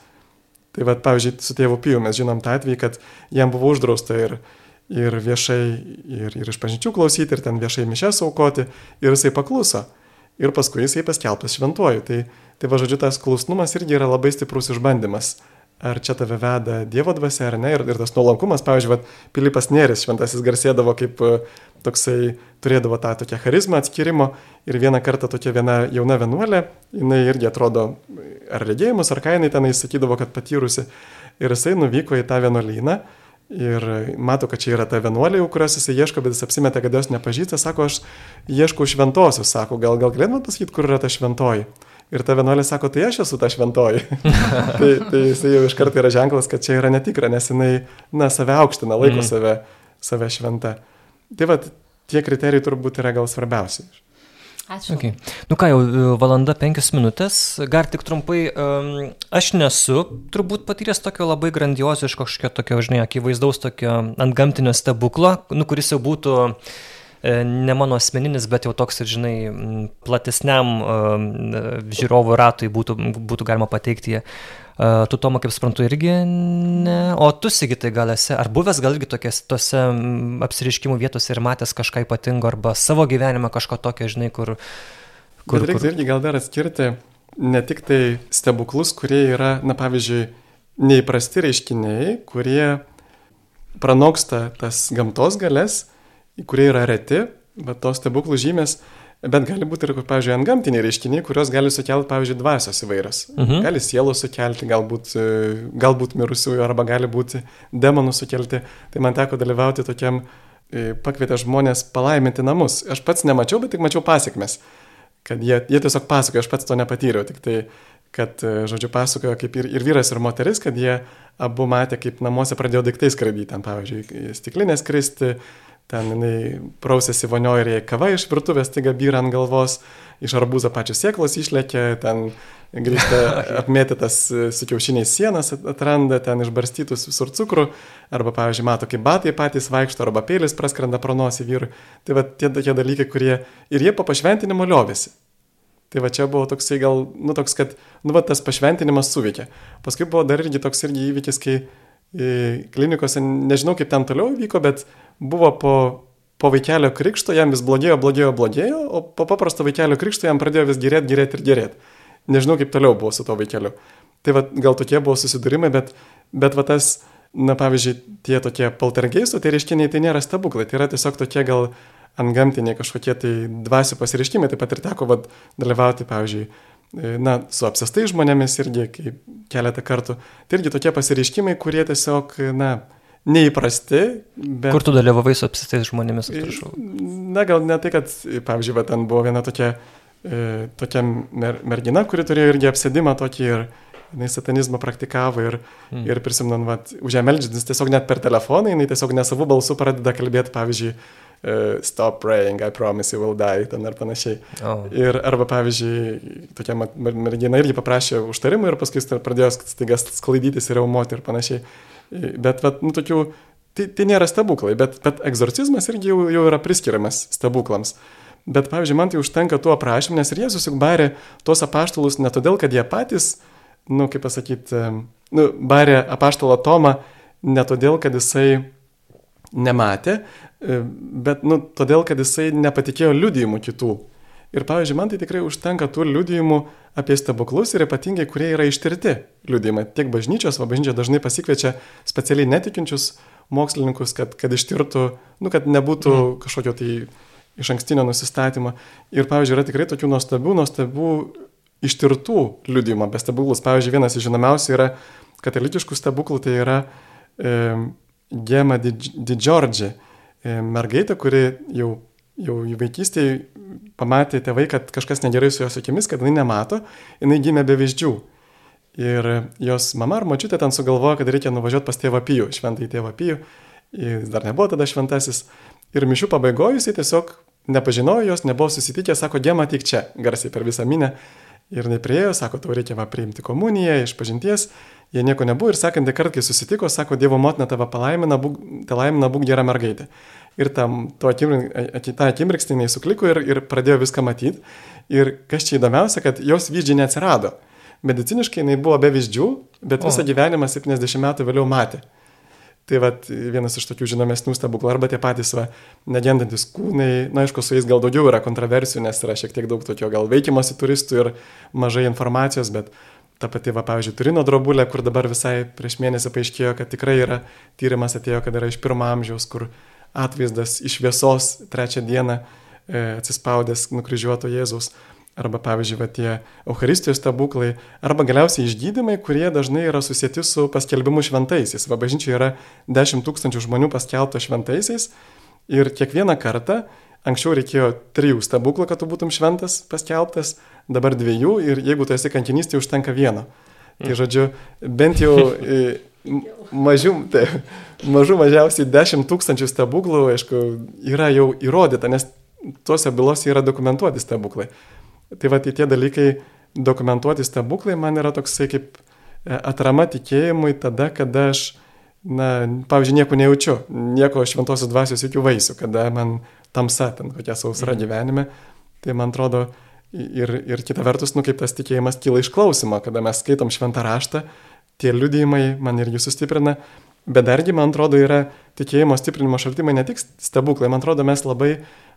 Tai vad, pavyzdžiui, su tėvu Piju mes žinom tą atvejį, kad jam buvo uždrausta ir, ir viešai, ir, ir iš pažinčių klausyti, ir ten viešai mišęs aukoti, ir jisai pakluso ir paskui jisai paskelbtas šventuoju. Tai, tai va žodžiu, tas klusnumas irgi yra labai stiprus išbandymas. Ar čia tave veda Dievo dvasia ar ne, ir, ir tas nuolankumas, pavyzdžiui, vat, Pilypas Nėris šventasis garsėdavo kaip e, toksai, turėdavo tą tokią charizmą atskirimo ir vieną kartą tokia viena jauna vienuolė, jinai irgi atrodo, ar regėjimus, ar ką jinai tenai sakydavo, kad patyrusi, ir jisai nuvyko į tą vienuolyną Ir mato, kad čia yra ta vienuolė, kurios jis ieško, bet jis apsimeta, kad jos nepažįsta, sako, aš ieškau šventosios, sako, gal, gal galėtumėt pasakyti, kur yra ta šventoji. Ir ta vienuolė sako, tai aš esu ta šventoji. tai, tai jis jau iš karto yra ženklas, kad čia yra netikra, nes jinai, na, save aukština, laiko mm. save, save šventa. Tai va, tie kriterijai turbūt yra gal svarbiausi. Ačiū. Okay. Nu ką, jau e, valanda penkias minutės, gar tik trumpai, um, aš nesu turbūt patyręs tokio labai grandioziško, kažkokio tokio, žinai, akivaizdaus tokio ant gamtinio stebuklo, nu, kuris jau būtų e, ne mano asmeninis, bet jau toks ir, žinai, platesniam um, žiūrovų ratui būtų, būtų galima pateikti jie. Uh, tu, Toma, kaip suprantu, irgi ne. O tu, Sigitai, gal esi, ar buvęs gal irgi tokias, tose apsiriškimų vietose ir matęs kažką ypatingo, arba savo gyvenimą kažko tokio, žinai, kur... kur Bet reiktų kur... irgi gal dar atskirti ne tik tai stebuklus, kurie yra, na pavyzdžiui, neįprasti reiškiniai, kurie pranoksta tas gamtos galės, kurie yra reti, bet tos stebuklų žymės Bet gali būti ir, pavyzdžiui, ant gamtiniai reiškiniai, kurios gali sukelti, pavyzdžiui, dvasios įvairios. Mhm. Gali sielų sukelti, galbūt, e, galbūt mirusiųjų, arba gali būti demonų sukelti. Tai man teko dalyvauti tokiam, e, pakvietė žmonės palaiminti namus. Aš pats nemačiau, bet tik mačiau pasiekmes. Kad jie, jie tiesiog pasakojo, aš pats to nepatyriau, tik tai, kad, e, žodžiu, pasakojo kaip ir, ir vyras, ir moteris, kad jie abu matė, kaip namuose pradėjo daiktai skraidyti, ten, pavyzdžiui, stiklinės kristi, ten jinai prausėsi vonioje ir jai kava iš virtuvės taiga byra ant galvos, iš arbūzo pačios sėklos išlėkė, ten grįžta apmėtytas su kiaušiniais sienas, atranda ten išbarstytus visur cukrų, arba, pavyzdžiui, mato, kaip batai patys vaikšto, arba pėlis praskrenda pro nosį vyrui. Tai va tie tokie dalykai, kurie ir jie po pašventinimo liovėsi. Tai va čia buvo toksai gal, nu toks, kad, nu va tas pašventinimas suveikė. Paskui buvo dar irgi toks irgi įvykis, kai klinikose, nežinau kaip ten toliau vyko, bet buvo po, po vaikelio krikšto, jam vis blogėjo, blogėjo, blogėjo, o po paprasto vaikelio krikšto jam pradėjo vis gerėti, gerėti ir gerėti. Nežinau kaip toliau buvo su to vaikeliu. Tai va, gal tokie buvo susidūrimai, bet, bet va tas, na pavyzdžiui, tie tokie poltergeistų, tai reiškiniai tai nėra stebuklai, tai yra tiesiog tokie gal antgamtiniai kažkokie tai dvasių pasireiškimai, taip pat ir teko vad dalyvauti, pavyzdžiui, na, su apsestai žmonėmis irgi keletą kartų. Tai irgi tokie pasireiškimai, kurie tiesiog, na, neįprasti. Bet... Kur tu dalyvavai su apsestais žmonėmis, atsiprašau? Na, gal ne tai, kad, pavyzdžiui, va, ten buvo viena tokia, e, tokia mer mergina, kuri turėjo irgi apsėdimą tokį ir jinai satanizmą praktikavo ir, mm. ir prisimnant, už ją meldžiantis tiesiog net per telefoną, jinai tiesiog nesavų balsų pradeda kalbėti, pavyzdžiui, uh, stop praying, I promise you will die, ten ar panašiai. Oh. Ir arba, pavyzdžiui, tokia mergina irgi paprašė užtarimų ir paskui pradėjo staiga sklaidytis ir reumuoti ir panašiai. Bet, vat, nu, tokių, tai, tai nėra stebuklai, bet, bet egzorcizmas irgi jau, jau yra priskiriamas stebuklams. Bet, pavyzdžiui, man tai užtenka tuo aprašymu, nes ir Jėzus juk barė tuos apaštalus ne todėl, kad jie patys, nu, kaip pasakyti, nu, barė apaštalą Tomą ne todėl, kad jisai nematė, E, bet, nu, todėl, kad jisai nepatikėjo liudijimų kitų. Ir, pavyzdžiui, man tai tikrai užtenka tų liudijimų apie stebuklus ir ypatingai, kurie yra ištirti liudijimai. Tiek bažnyčios, o bažnyčia dažnai pasikviečia specialiai netikinčius mokslininkus, kad, kad ištirtų, nu, kad nebūtų mm. kažkokio tai iš ankstinio nusistatymo. Ir, pavyzdžiui, yra tikrai tokių nuostabių, nuostabių ištirtų liudijimų apie stebuklus. Pavyzdžiui, vienas iš žinomiausių yra katalikiškų stebuklų, tai yra e, Gema di, di Giorgi. Di E, mergaitė, kuri jau, jau vaikystėje pamatė tėvai, kad kažkas negerai su jos akimis, kad jinai nemato, jinai gimė be vyzdžių. Ir jos mama ar mačiutė ten sugalvojo, kad reikia nuvažiuoti pas tėvą Pijų, šventąjį tėvą Pijų, jis dar nebuvo tada šventasis. Ir mišių pabaigoje jisai tiesiog nepažinojo jos, nebuvo susitikę, sako, dėma tik čia, garsiai per visą minę. Ir nepriejo, sako, tau reikia va priimti komuniją iš pažinties. Jie nieko nebuvo ir sekantį kartą, kai susitiko, sako, Dievo motina tave palaimina, būk, te laimina, būk gera mergaitė. Ir tam, tą akimirksnį jinai sukliko ir, ir pradėjo viską matyti. Ir kas čia įdomiausia, kad jos vyzdžiai neatsirado. Mediciniškai jinai buvo be vyzdžių, bet visą o. gyvenimą 70 metų vėliau matė. Tai va vienas iš tokių žinomesnių stebuklų, arba tie patys va, negendantis kūnai, na aišku, su jais gal daugiau yra kontroversijų, nes yra šiek tiek daug tokio gal veikimosi turistų ir mažai informacijos, bet ta pati, va, pavyzdžiui, Turino drobulė, kur dabar visai prieš mėnesį paaiškėjo, kad tikrai yra tyrimas atėjo, kad yra iš pirmo amžiaus, kur atvaizdas iš viesos trečią dieną e, atsispaudęs nukryžiuoto Jėzaus arba pavyzdžiui, va, tie Euharistijos stebuklai, arba galiausiai išgydymai, kurie dažnai yra susijęti su paskelbimu šventaisiais. Va, bažnyčioje yra 10 tūkstančių žmonių paskelbto šventaisiais ir kiekvieną kartą anksčiau reikėjo trijų stebuklų, kad tu būtum šventas paskelbtas, dabar dviejų ir jeigu tu esi kankinys, tai užtenka vieno. Tai žodžiu, bent jau e, mažiau, tai, mažų mažiausiai 10 tūkstančių stebuklų, aišku, yra jau įrodyta, nes tuose bylose yra dokumentuoti stebuklai. Tai va, tai tie dalykai, dokumentuoti stebuklai man yra toksai kaip e, atrama tikėjimui tada, kada aš, na, pavyzdžiui, nieko nejaučiu, nieko šventosios dvasios jokių vaisių, kada man tamsa ten kokia sausra mhm. gyvenime. Tai man atrodo, ir, ir kita vertus, nu kaip tas tikėjimas kyla iš klausimo, kada mes skaitom šventą raštą, tie liudijimai man irgi sustiprina, bet dargi, man atrodo, yra tikėjimo stiprinimo šaltimai ne tik stebuklai, man atrodo, mes labai,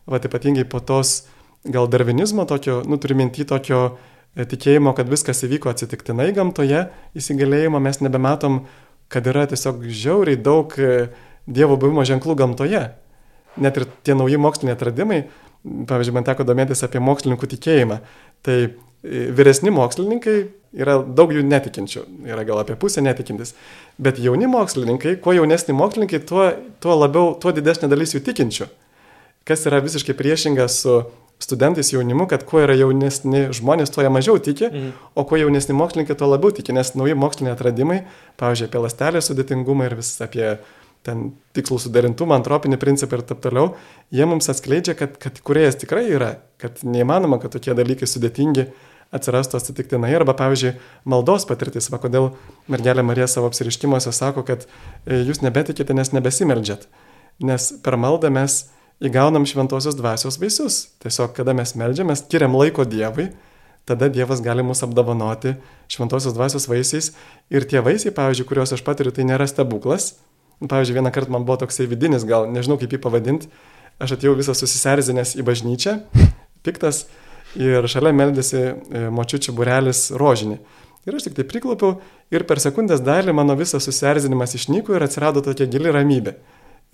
va, ypatingai po tos gal darvinizmo tokio, nu turiu minti tokio e, tikėjimo, kad viskas įvyko atsitiktinai gamtoje, įsigalėjimo mes nebematom, kad yra tiesiog žiauriai daug e, Dievo buvimo ženklų gamtoje. Net ir tie nauji moksliniai atradimai, pavyzdžiui, man teko domėtis apie mokslininkų tikėjimą. Tai e, vyresni mokslininkai yra daug jų netikinčių, yra gal apie pusę netikintis. Bet jauni mokslininkai, kuo jaunesni mokslininkai, tuo, tuo labiau, tuo didesnė dalis jų tikinčių. Kas yra visiškai priešinga su studentais jaunimu, kad kuo yra jaunesni žmonės, tuo jie mažiau tiki, mhm. o kuo jaunesni mokslininkai, tuo labiau tiki, nes nauji moksliniai atradimai, pavyzdžiui, apie lastelės sudėtingumą ir vis apie ten tikslų suderintumą, antropinį principą ir taip toliau, jie mums atskleidžia, kad, kad kuriejas tikrai yra, kad neįmanoma, kad tokie dalykai sudėtingi atsirastų atsitiktinai. Arba, pavyzdžiui, maldos patirtis, va kodėl mergelė Marija savo apsiriškimuose sako, kad e, jūs nebetikite, nes nebesimeldžiat. Nes per maldą mes įgaunam šventosios dvasios vaisius. Tiesiog, kada mes melžiamės, skiriam laiko Dievui, tada Dievas gali mus apdovanoti šventosios dvasios vaisiais. Ir tie vaisiai, pavyzdžiui, kuriuos aš patiriu, tai nėra stebuklas, Pavyzdžiui, vieną kartą man buvo toksai vidinis, gal nežinau kaip jį pavadinti, aš atėjau visas susisierzinęs į bažnyčią, piktas, ir šalia meldėsi e, močiučių burelis rožinį. Ir aš tik tai priklopiau ir per sekundės dalį mano visas susierzinimas išnyko ir atsirado tokia gili ramybė.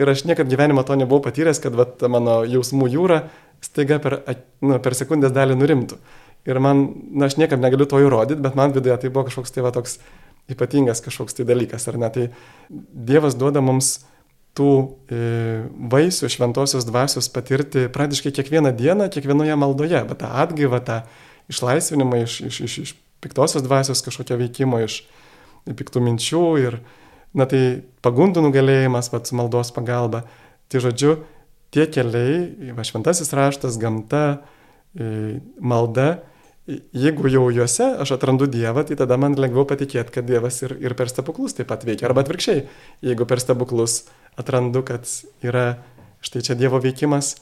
Ir aš niekad gyvenimo to nebuvau patyręs, kad vat, mano jausmų jūra staiga per, nu, per sekundės dalį nurimtų. Ir man, na, aš niekam negaliu to įrodyti, bet man viduje tai buvo kažkoks tai va toks ypatingas kažkoks tai dalykas, ar ne? Tai Dievas duoda mums tų e, vaisių šventosios dvasios patirti praktiškai kiekvieną dieną, kiekvienoje maldoje, bet tą atgaivą, tą išlaisvinimą iš, iš, iš, iš piktosios dvasios kažkokio veikimo, iš piktų minčių ir, na tai pagundų nugalėjimas, pats maldos pagalba. Tai žodžiu, tie keliai, va, šventasis raštas, gamta, e, malda, jeigu jau juose aš atrandu Dievą, tai tada man lengviau patikėti, kad Dievas ir, ir per stebuklus taip pat veikia. Arba atvirkščiai, jeigu per stebuklus atrandu, kad yra štai čia Dievo veikimas,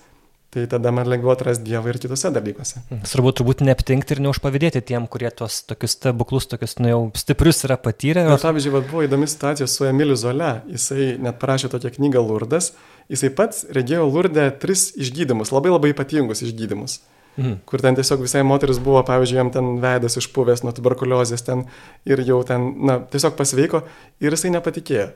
tai tada man lengviau atrasti Dievą ir kitose dalykuose. Mhm. Svarbu turbūt neaptinkti ir neužpavydėti tiem, kurie tuos tokius stebuklus, tokius nu, jau stiprius yra patyrę. Ir... Pavyzdžiui, vat, buvo įdomi situacija su Emiliu Zole. Jisai net parašė tokią knygą Lurdas. Jisai pats regėjo Lurdę tris išgydymus, labai labai ypatingus išgydymus. Mhm. Kur ten tiesiog visai moteris buvo, pavyzdžiui, jam ten veidas išpuvęs nuo tuberkuliozės ten ir jau ten, na, tiesiog pasveiko ir jisai nepatikėjo.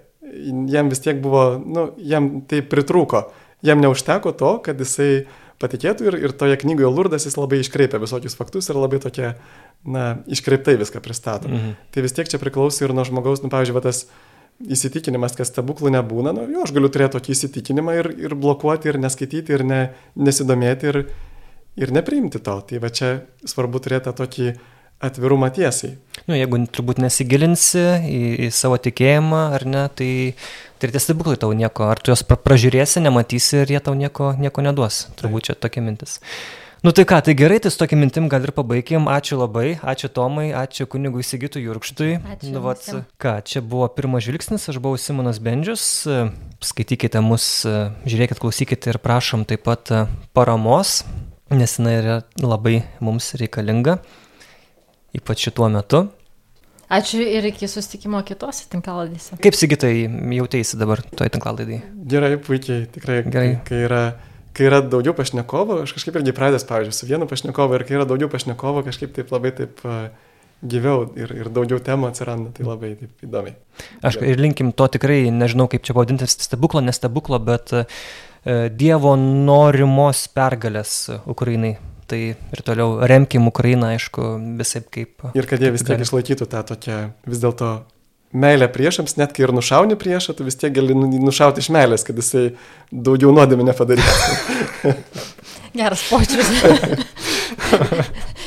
Jam vis tiek buvo, nu, jam tai pritrūko. Jam neužteko to, kad jisai patikėtų ir, ir toje knygoje Lurdas jis labai iškreipia visokius faktus ir labai tokie, na, iškreiptai viską pristato. Mhm. Tai vis tiek čia priklauso ir nuo žmogaus, nu, pavyzdžiui, va, tas įsitikinimas, kad stebuklų nebūna, nu, jo, aš galiu turėti tokį įsitikinimą ir, ir blokuoti, ir neskaityti, ir ne, nesidomėti, ir, ir nepriimti to. Tai va čia svarbu turėti tokį atvirumą tiesiai. Nu, jeigu turbūt nesigilinsi į, į savo tikėjimą ar ne, tai, tai tie stebuklai tau nieko, ar tu juos pražiūrėsi, nematysi ir jie tau nieko, nieko neduos. Turbūt čia tokia mintis. Nu tai ką, tai gerai, tai su tokia mintim gal ir pabaikim. Ačiū labai, ačiū Tomai, ačiū kunigui Sigitų Jurkštui. Ačiū. Nu, vat, ką, čia buvo pirmas žvilgsnis, aš buvau Simonas Bendžius. Skaitykite mus, žiūrėkit, klausykite ir prašom taip pat paramos nes jinai yra labai mums reikalinga, ypač šituo metu. Ačiū ir iki susitikimo kitose tinklaladėse. Kaip sigitai jautėsi dabar toj tinklalaidai? Gerai, puikiai, tikrai. Gerai. Kai yra, kai yra daugiau pašnekovo, aš kažkaip irgi pradės, pavyzdžiui, su vienu pašnekovu ir kai yra daugiau pašnekovo, kažkaip taip labai taip gyviau ir, ir daugiau temų atsiranda, tai labai taip įdomiai. Aš ir linkim to tikrai, nežinau kaip čia pavadinti, stebuklo, nestebuklo, bet uh, E, Dievo norimos pergalės Ukrainai. Tai ir toliau remkim Ukrainą, aišku, visai kaip. Ir kad jie vis tiek išlaikytų tą tokią vis dėlto meilę priešams, net kai ir nušauni priešą, tu vis tiek gali nu, nušauti iš meilės, kad jisai daugiau nuodėmė nepadarytų. Geras počius.